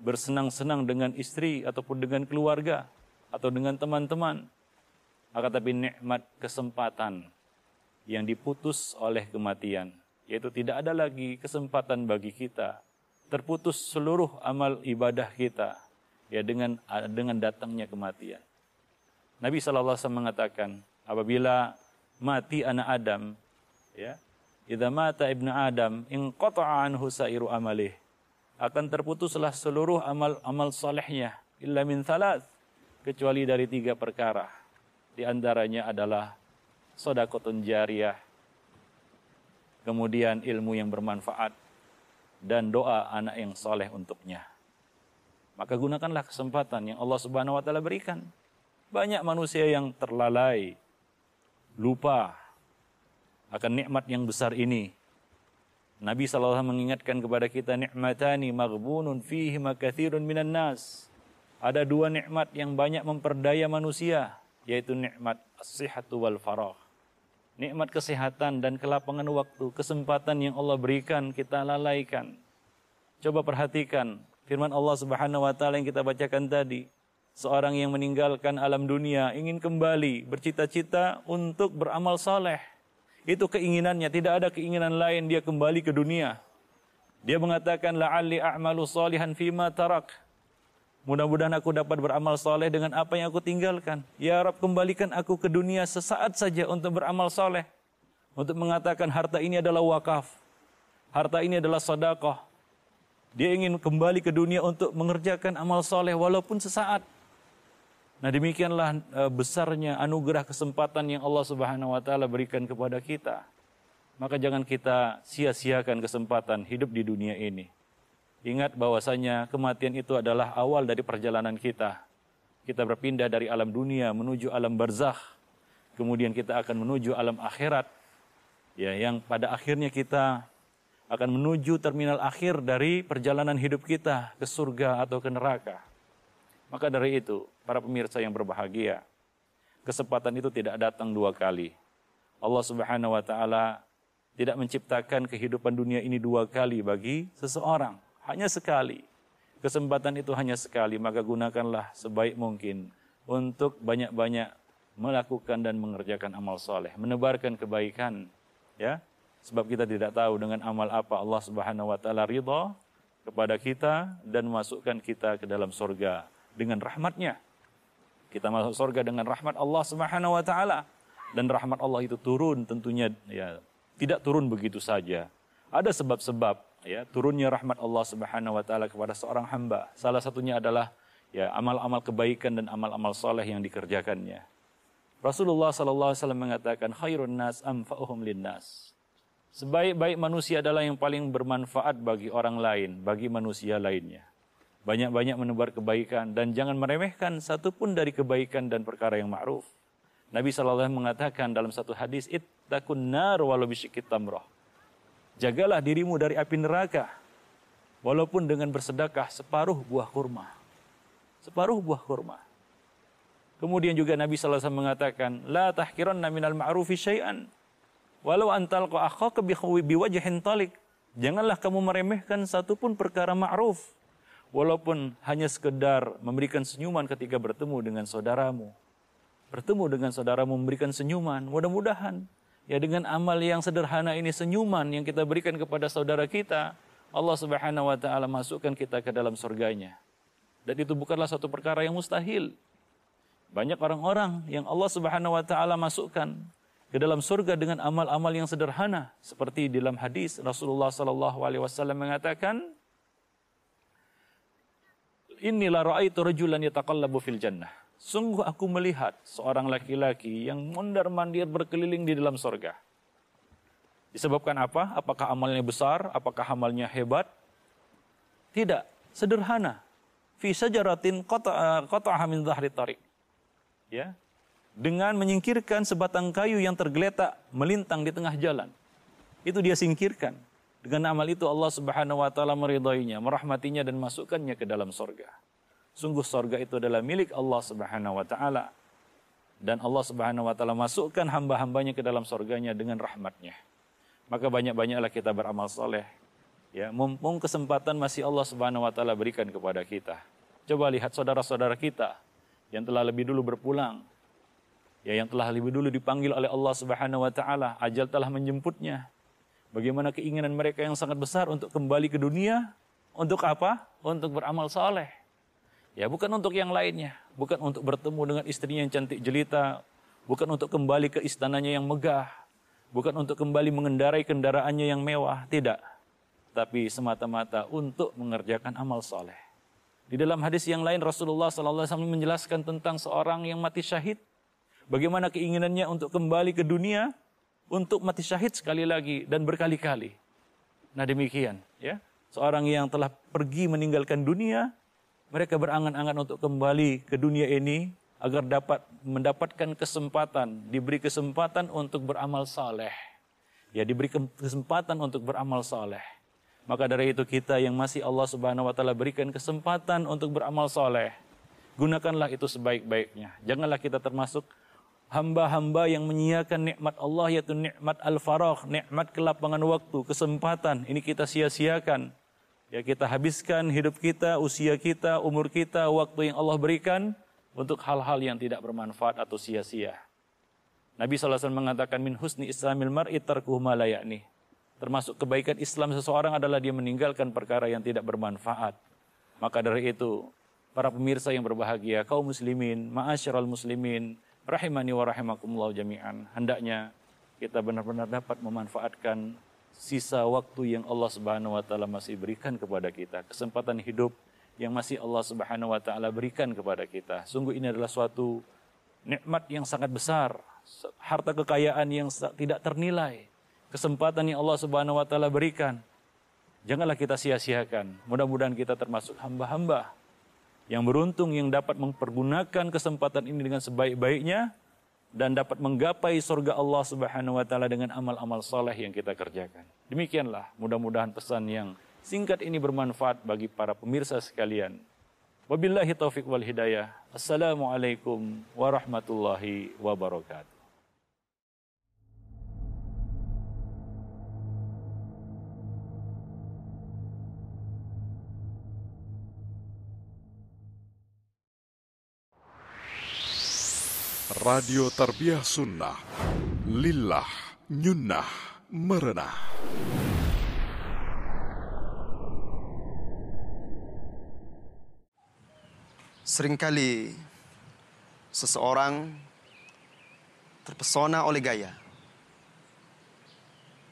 bersenang-senang dengan istri ataupun dengan keluarga atau dengan teman-teman. Akan tapi nikmat kesempatan yang diputus oleh kematian. Yaitu tidak ada lagi kesempatan bagi kita. Terputus seluruh amal ibadah kita ya dengan dengan datangnya kematian. Nabi SAW mengatakan, apabila mati anak Adam, ya, idza mata ibnu Adam in qata'a anhu sairu amalih. Akan terputuslah seluruh amal amal salehnya illa min thalath kecuali dari tiga perkara. Di antaranya adalah sedekahun jariyah, kemudian ilmu yang bermanfaat dan doa anak yang soleh untuknya. Maka gunakanlah kesempatan yang Allah Subhanahu wa taala berikan. Banyak manusia yang terlalai lupa akan nikmat yang besar ini. Nabi SAW mengingatkan kepada kita nikmatani maghbunun fihi makathirun minan nas. Ada dua nikmat yang banyak memperdaya manusia, yaitu nikmat as-sihhatu wal farah. Nikmat kesehatan dan kelapangan waktu, kesempatan yang Allah berikan kita lalaikan. Coba perhatikan firman Allah Subhanahu wa taala yang kita bacakan tadi. Seorang yang meninggalkan alam dunia ingin kembali bercita-cita untuk beramal saleh. Itu keinginannya, tidak ada keinginan lain dia kembali ke dunia. Dia mengatakan la'alli a'malu salihan fima tarak. Mudah-mudahan aku dapat beramal saleh dengan apa yang aku tinggalkan. Ya Rab, kembalikan aku ke dunia sesaat saja untuk beramal saleh. Untuk mengatakan harta ini adalah wakaf. Harta ini adalah sedekah. Dia ingin kembali ke dunia untuk mengerjakan amal soleh walaupun sesaat. Nah demikianlah uh, besarnya anugerah kesempatan yang Allah Subhanahu wa taala berikan kepada kita. Maka jangan kita sia-siakan kesempatan hidup di dunia ini. Ingat bahwasanya kematian itu adalah awal dari perjalanan kita. Kita berpindah dari alam dunia menuju alam barzakh. Kemudian kita akan menuju alam akhirat. Ya, yang pada akhirnya kita akan menuju terminal akhir dari perjalanan hidup kita ke surga atau ke neraka. Maka dari itu, para pemirsa yang berbahagia, kesempatan itu tidak datang dua kali. Allah Subhanahu wa taala tidak menciptakan kehidupan dunia ini dua kali bagi seseorang, hanya sekali. Kesempatan itu hanya sekali, maka gunakanlah sebaik mungkin untuk banyak-banyak melakukan dan mengerjakan amal soleh, menebarkan kebaikan, ya. Sebab kita tidak tahu dengan amal apa Allah Subhanahu wa taala ridha kepada kita dan masukkan kita ke dalam surga dengan rahmatnya. Kita masuk surga dengan rahmat Allah Subhanahu wa taala. dan rahmat Allah itu turun tentunya ya tidak turun begitu saja. Ada sebab-sebab ya turunnya rahmat Allah Subhanahu wa taala kepada seorang hamba. Salah satunya adalah ya amal-amal kebaikan dan amal-amal soleh yang dikerjakannya. Rasulullah sallallahu alaihi mengatakan khairun nas anfa'uhum linnas. Sebaik-baik manusia adalah yang paling bermanfaat bagi orang lain, bagi manusia lainnya. Banyak-banyak menebar kebaikan dan jangan meremehkan satu pun dari kebaikan dan perkara yang ma'ruf. Nabi SAW mengatakan dalam satu hadis, Ittaqun nar walau bisyikit tamroh. Jagalah dirimu dari api neraka, walaupun dengan bersedekah separuh buah kurma. Separuh buah kurma. Kemudian juga Nabi SAW mengatakan, La tahkiranna minal ma'rufi syai'an. Walau antal ko akhaka biwajhin talik. Janganlah kamu meremehkan satu pun perkara ma'ruf walaupun hanya sekedar memberikan senyuman ketika bertemu dengan saudaramu. Bertemu dengan saudaramu memberikan senyuman, mudah-mudahan ya dengan amal yang sederhana ini senyuman yang kita berikan kepada saudara kita, Allah Subhanahu wa taala masukkan kita ke dalam surganya. Dan itu bukanlah suatu perkara yang mustahil. Banyak orang-orang yang Allah Subhanahu wa taala masukkan ke dalam surga dengan amal-amal yang sederhana seperti dalam hadis Rasulullah wasallam mengatakan Inilah ra'aitu rajulan yataqallabu fil jannah. Sungguh aku melihat seorang laki-laki yang mondar-mandir berkeliling di dalam sorga. Disebabkan apa? Apakah amalnya besar? Apakah amalnya hebat? Tidak. Sederhana. Fi sajaratin qata'aha min dhahri tariq. Ya. Dengan menyingkirkan sebatang kayu yang tergeletak melintang di tengah jalan. Itu dia singkirkan. Dengan amal itu Allah Subhanahu wa taala meridainya, merahmatinya dan masukkannya ke dalam sorga. Sungguh sorga itu adalah milik Allah Subhanahu wa taala. Dan Allah Subhanahu wa taala masukkan hamba-hambanya ke dalam sorganya dengan rahmatnya. Maka banyak-banyaklah kita beramal soleh. Ya, mumpung kesempatan masih Allah Subhanahu wa taala berikan kepada kita. Coba lihat saudara-saudara kita yang telah lebih dulu berpulang. Ya, yang telah lebih dulu dipanggil oleh Allah Subhanahu wa taala, ajal telah menjemputnya Bagaimana keinginan mereka yang sangat besar untuk kembali ke dunia. Untuk apa? Untuk beramal saleh. Ya bukan untuk yang lainnya. Bukan untuk bertemu dengan istrinya yang cantik jelita. Bukan untuk kembali ke istananya yang megah. Bukan untuk kembali mengendarai kendaraannya yang mewah. Tidak. Tapi semata-mata untuk mengerjakan amal saleh. Di dalam hadis yang lain Rasulullah SAW menjelaskan tentang seorang yang mati syahid. Bagaimana keinginannya untuk kembali ke dunia untuk mati syahid sekali lagi dan berkali-kali. Nah demikian ya. Seorang yang telah pergi meninggalkan dunia, mereka berangan-angan untuk kembali ke dunia ini agar dapat mendapatkan kesempatan, diberi kesempatan untuk beramal saleh. Ya, diberi kesempatan untuk beramal saleh. Maka dari itu kita yang masih Allah Subhanahu wa taala berikan kesempatan untuk beramal saleh, gunakanlah itu sebaik-baiknya. Janganlah kita termasuk hamba-hamba yang menyiakan nikmat Allah yaitu nikmat al-faragh, nikmat kelapangan waktu, kesempatan. Ini kita sia-siakan. Ya kita habiskan hidup kita, usia kita, umur kita, waktu yang Allah berikan untuk hal-hal yang tidak bermanfaat atau sia-sia. Nabi SAW mengatakan min husni islamil mar'i tarkuhu ma Termasuk kebaikan Islam seseorang adalah dia meninggalkan perkara yang tidak bermanfaat. Maka dari itu, para pemirsa yang berbahagia, kaum muslimin, ma'asyiral muslimin, rahimani wa rahimakumullah jami'an. Hendaknya kita benar-benar dapat memanfaatkan sisa waktu yang Allah Subhanahu wa taala masih berikan kepada kita, kesempatan hidup yang masih Allah Subhanahu wa taala berikan kepada kita. Sungguh ini adalah suatu nikmat yang sangat besar, harta kekayaan yang tidak ternilai, kesempatan yang Allah Subhanahu wa taala berikan. Janganlah kita sia-siakan. Mudah-mudahan kita termasuk hamba-hamba yang beruntung yang dapat mempergunakan kesempatan ini dengan sebaik-baiknya dan dapat menggapai surga Allah Subhanahu wa taala dengan amal-amal soleh yang kita kerjakan. Demikianlah mudah-mudahan pesan yang singkat ini bermanfaat bagi para pemirsa sekalian. Wabillahi taufik wal hidayah. Assalamualaikum warahmatullahi wabarakatuh. Radio Tarbiyah Sunnah Lillah Nyunnah Merenah Seringkali seseorang terpesona oleh gaya,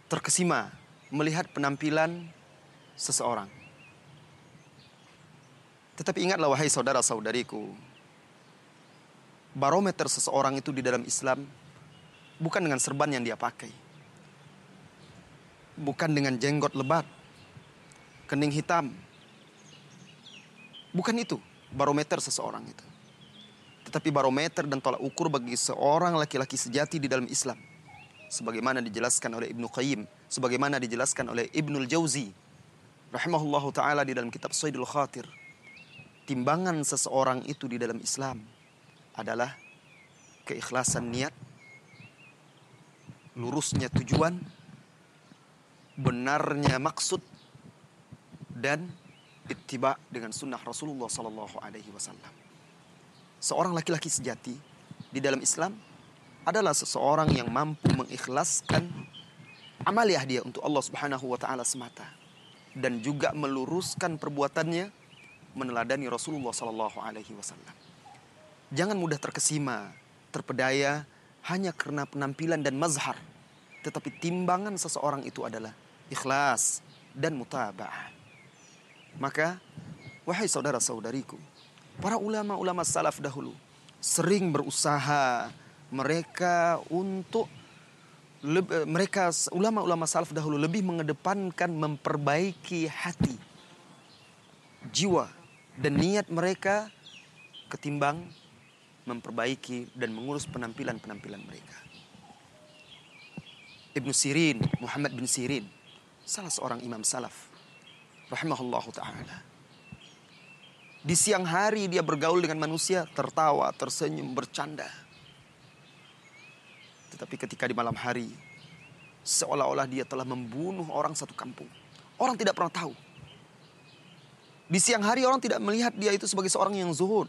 terkesima melihat penampilan seseorang. Tetapi ingatlah wahai saudara-saudariku, barometer seseorang itu di dalam Islam bukan dengan serban yang dia pakai. Bukan dengan jenggot lebat, kening hitam. Bukan itu barometer seseorang itu. Tetapi barometer dan tolak ukur bagi seorang laki-laki sejati di dalam Islam. Sebagaimana dijelaskan oleh Ibnu Qayyim, sebagaimana dijelaskan oleh Ibnul Jauzi rahimahullahu taala di dalam kitab Saidul Khatir. Timbangan seseorang itu di dalam Islam adalah keikhlasan niat, lurusnya tujuan, benarnya maksud, dan ittiba dengan sunnah Rasulullah Sallallahu Alaihi Wasallam. Seorang laki-laki sejati di dalam Islam adalah seseorang yang mampu mengikhlaskan amaliah dia untuk Allah Subhanahu wa taala semata dan juga meluruskan perbuatannya meneladani Rasulullah sallallahu alaihi wasallam. Jangan mudah terkesima, terpedaya hanya karena penampilan dan mazhar. Tetapi timbangan seseorang itu adalah ikhlas dan mutaba'ah. Maka, wahai saudara-saudariku, para ulama-ulama salaf dahulu sering berusaha mereka untuk mereka ulama-ulama salaf dahulu lebih mengedepankan memperbaiki hati, jiwa dan niat mereka ketimbang memperbaiki dan mengurus penampilan-penampilan mereka. Ibnu Sirin, Muhammad bin Sirin, salah seorang imam salaf, rahimahullah taala. Di siang hari dia bergaul dengan manusia, tertawa, tersenyum, bercanda tetapi ketika di malam hari, seolah-olah dia telah membunuh orang satu kampung. Orang tidak pernah tahu. Di siang hari orang tidak melihat dia itu sebagai seorang yang zuhud.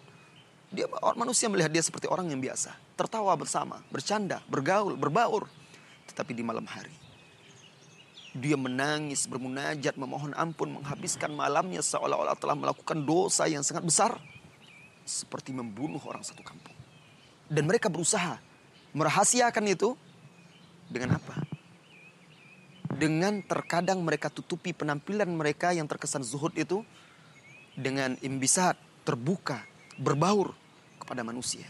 Dia manusia melihat dia seperti orang yang biasa, tertawa bersama, bercanda, bergaul, berbaur. Tetapi di malam hari, dia menangis, bermunajat, memohon ampun, menghabiskan malamnya seolah-olah telah melakukan dosa yang sangat besar. Seperti membunuh orang satu kampung. Dan mereka berusaha merahasiakan itu dengan apa? Dengan terkadang mereka tutupi penampilan mereka yang terkesan zuhud itu dengan imbisat, terbuka, berbaur kepada manusia.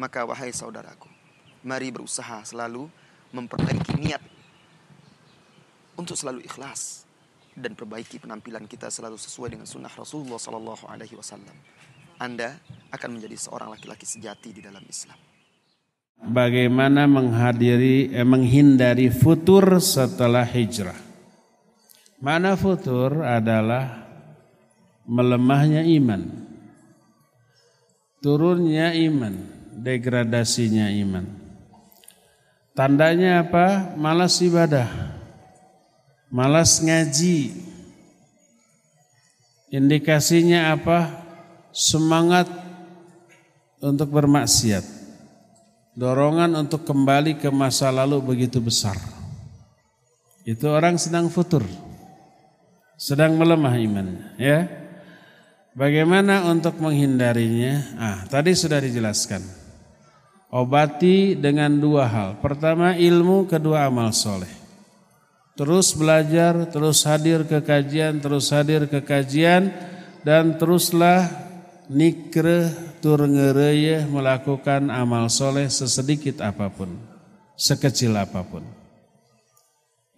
Maka wahai saudaraku, mari berusaha selalu memperbaiki niat untuk selalu ikhlas dan perbaiki penampilan kita selalu sesuai dengan sunnah Rasulullah Sallallahu Alaihi Wasallam. Anda akan menjadi seorang laki-laki sejati di dalam Islam bagaimana menghadiri eh, menghindari futur setelah hijrah. Mana futur adalah melemahnya iman. Turunnya iman, degradasinya iman. Tandanya apa? Malas ibadah. Malas ngaji. Indikasinya apa? Semangat untuk bermaksiat dorongan untuk kembali ke masa lalu begitu besar. Itu orang sedang futur, sedang melemah imannya, ya. Bagaimana untuk menghindarinya? Ah, tadi sudah dijelaskan. Obati dengan dua hal. Pertama ilmu, kedua amal soleh. Terus belajar, terus hadir ke kajian, terus hadir ke kajian, dan teruslah nikre tur ngereye melakukan amal soleh sesedikit apa pun, sekecil apa pun.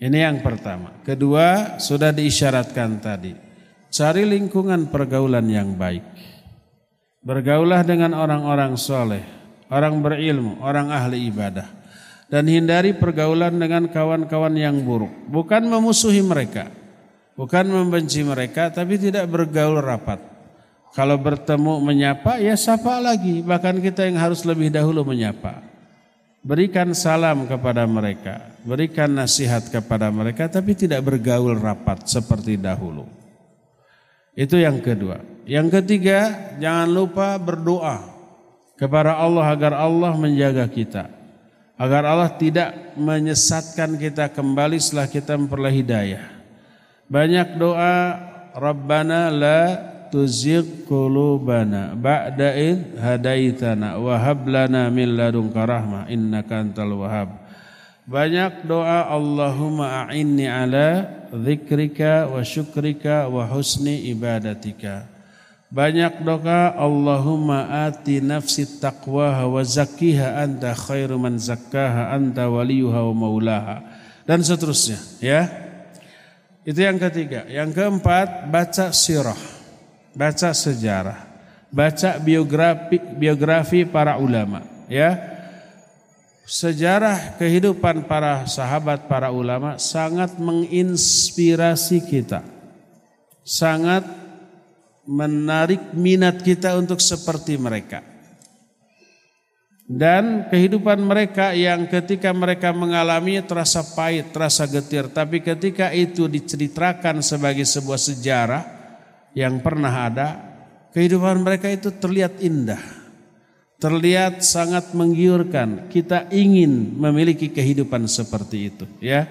Ini yang pertama. Kedua, sudah diisyaratkan tadi. Cari lingkungan pergaulan yang baik. Bergaulah dengan orang-orang soleh, orang berilmu, orang ahli ibadah. Dan hindari pergaulan dengan kawan-kawan yang buruk. Bukan memusuhi mereka. Bukan membenci mereka, tapi tidak bergaul rapat kalau bertemu menyapa ya sapa lagi, bahkan kita yang harus lebih dahulu menyapa. Berikan salam kepada mereka, berikan nasihat kepada mereka tapi tidak bergaul rapat seperti dahulu. Itu yang kedua. Yang ketiga, jangan lupa berdoa kepada Allah agar Allah menjaga kita. Agar Allah tidak menyesatkan kita kembali setelah kita memperoleh hidayah. Banyak doa Rabbana la tuzigh qulubana ba'da id hadaitana wa hab lana min ladunka rahmah innaka antal wahhab. Banyak doa Allahumma a'inni ala dzikrika wa syukrika wa husni ibadatika. Banyak doa Allahumma ati nafsi taqwaha wa zakkiha anta khairu man zakkaha anta waliyuha wa maulaha dan seterusnya ya. Itu yang ketiga. Yang keempat baca sirah, baca sejarah, baca biografi biografi para ulama ya sejarah kehidupan para sahabat, para ulama sangat menginspirasi kita. Sangat menarik minat kita untuk seperti mereka. Dan kehidupan mereka yang ketika mereka mengalami terasa pahit, terasa getir. Tapi ketika itu diceritakan sebagai sebuah sejarah yang pernah ada, kehidupan mereka itu terlihat indah terlihat sangat menggiurkan. Kita ingin memiliki kehidupan seperti itu, ya.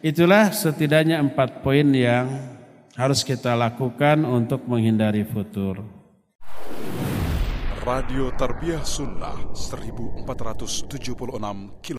Itulah setidaknya empat poin yang harus kita lakukan untuk menghindari futur. Radio Tarbiyah Sunnah 1476 km